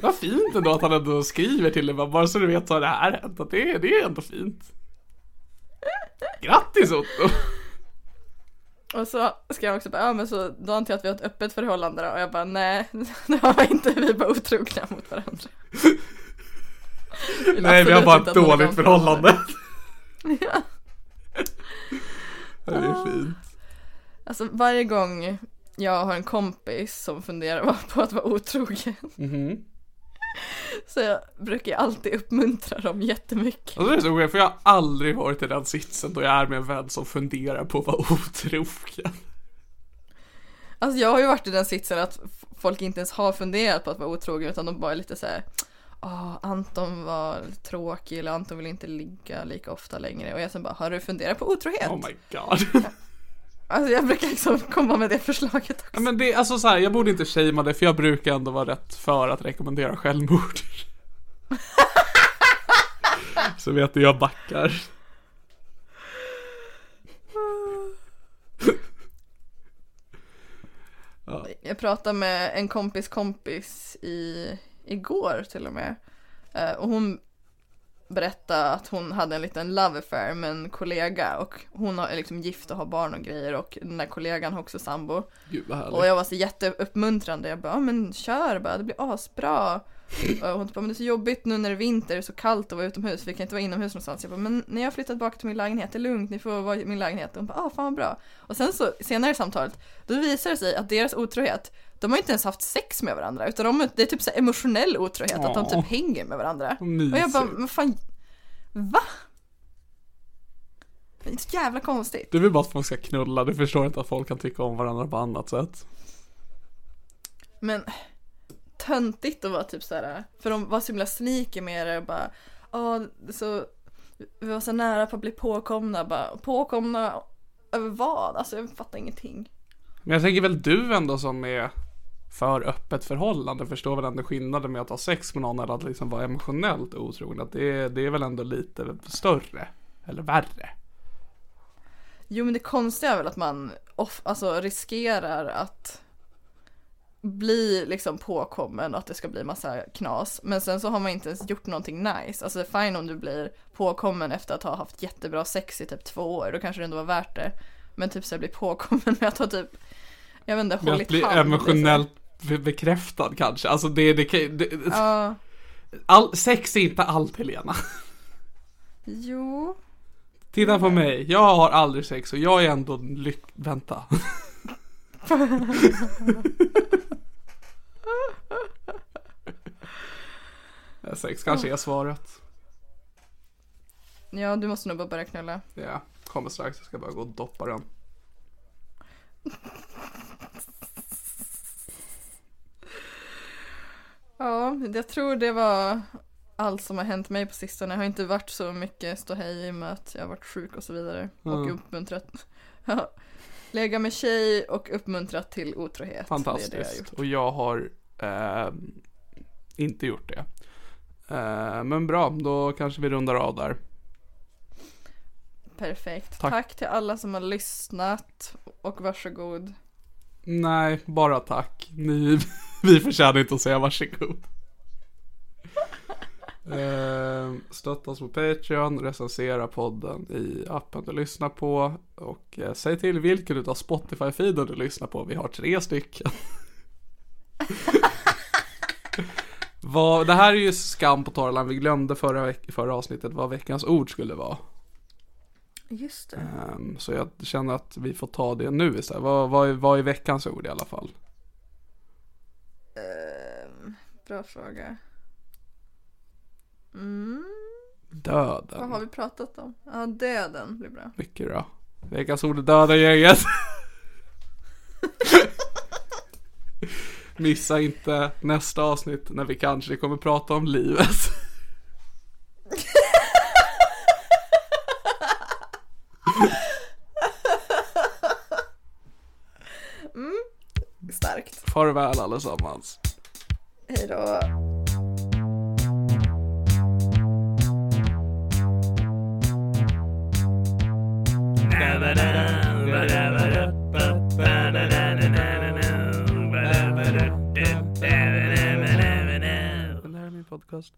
Vad fint ändå att han ändå skriver till dig bara, så du vet vad det här hänt. Att det, är- det är ändå fint. Grattis Otto! Och så skrev han också bara, ja men så då antar jag att vi har ett öppet förhållande då. Och jag bara nej, det har vi inte, vi är bara otrogna mot varandra. Nej vi har bara ett dåligt förhållande. Ja. Det är fint. Alltså varje gång jag har en kompis som funderar på att vara otrogen. Mhm. Så jag brukar jag alltid uppmuntra dem jättemycket. Alltså det är så weird för jag har aldrig varit i den sitsen då jag är med en vän som funderar på att vara otrogen. Alltså jag har ju varit i den sitsen att folk inte ens har funderat på att vara otrogen utan de bara är lite så här. Åh, Anton var tråkig eller Anton vill inte ligga lika ofta längre och jag sen bara, har du funderat på otrohet? Oh my god. Alltså jag brukar liksom komma med det förslaget också. Ja, men det, alltså så här, jag borde inte shamea det för jag brukar ändå vara rätt för att rekommendera självmord. så vet du, jag backar. Jag pratade med en kompis kompis i, igår till och med. Eh, och hon berättade att hon hade en liten love affair med en kollega och hon är liksom gift och har barn och grejer och den där kollegan har också sambo. Gud vad härligt. Och jag var så jätteuppmuntrande. Jag bara, men kör bara, det blir asbra. Och hon bara, men det är så jobbigt nu när det är vinter, det är så kallt att vara utomhus, vi kan inte vara inomhus någonstans. Jag bara, men när jag har flyttat tillbaka till min lägenhet, det är lugnt, ni får vara i min lägenhet. Och hon bara, ah fan vad bra. Och sen så, senare i samtalet, då visar det sig att deras otrohet, de har inte ens haft sex med varandra, utan de, det är typ så här emotionell otrohet, att de Åh. typ hänger med varandra. Vad Och jag bara, mysigt. men fan, va? Det är så jävla konstigt. Du vill bara att folk ska knulla, du förstår inte att folk kan tycka om varandra på annat sätt. Men töntigt att vara typ såhär, för de var så himla sneaky med det och bara, ja, så vi var så nära på att bli påkomna, bara påkomna över vad? Alltså jag fattar ingenting. Men jag tänker väl du ändå som är för öppet förhållande förstår väl ändå skillnaden med att ha sex med någon eller att liksom vara emotionellt otrogen. Att det, är- det är väl ändå lite större. Eller värre. Jo men det konstiga är väl att man off, alltså riskerar att bli liksom påkommen och att det ska bli massa knas. Men sen så har man inte ens gjort någonting nice. Alltså fine om du blir påkommen efter att ha haft jättebra sex i typ två år, då kanske det ändå var värt det. Men typ så här bli påkommen med att ha typ, jag vet inte, Med att hållit bli hand. liksom. emotionellt be- bekräftad kanske. Alltså det, det, det Ja, all, Sex är inte allt Helena. jo. Titta på mig, jag har aldrig sex och jag är ändå lyck... Vänta. sex kanske är svaret. Ja, du måste nog bara börja knulla. Ja, kommer strax. Jag ska bara gå och doppa den. Ja, jag tror det var allt som har hänt mig på sistone. Jag har inte varit så mycket ståhej i och med att jag har varit sjuk och så vidare. Och Mm. uppmuntrat. Ja. Lägga med tjej och uppmuntrat till otrohet. Det är det jag Fantastiskt. och jag har eh, inte gjort det. Eh, men bra, då kanske vi rundar av där. Perfekt. Tack. Tack. till alla som har lyssnat och varsågod. Nej, bara tack. Ni, vi förtjänar inte att säga varsågod. Eh, stötta oss på Patreon, recensera podden i appen du lyssnar på och eh, säg till vilken utav Spotify-feeden du lyssnar på. Vi har tre stycken. vad, det här är ju skam på torrland. Vi glömde förra, förra avsnittet vad veckans ord skulle vara. Just det. Ehm, så jag känner att vi får ta det nu istället. Vad, vad, är, vad är veckans ord i alla fall? Ehm, bra fråga. Mm. Döden. Vad har vi pratat om? Ja, döden blir bra. Mycket bra. Veckans ord är döda gänget. Missa inte nästa avsnitt när vi kanske kommer prata om livet. Farväl allesammans. Hej då. Podcast.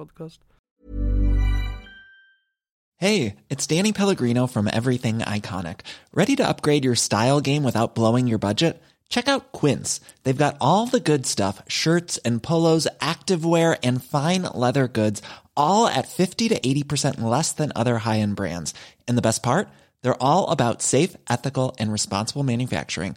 Podcast. Hey, it's Danny Pellegrino from Everything Iconic. Ready to upgrade your style game without blowing your budget? Check out Quince. They've got all the good stuff shirts and polos, activewear, and fine leather goods, all at 50 to 80% less than other high end brands. And the best part? They're all about safe, ethical, and responsible manufacturing.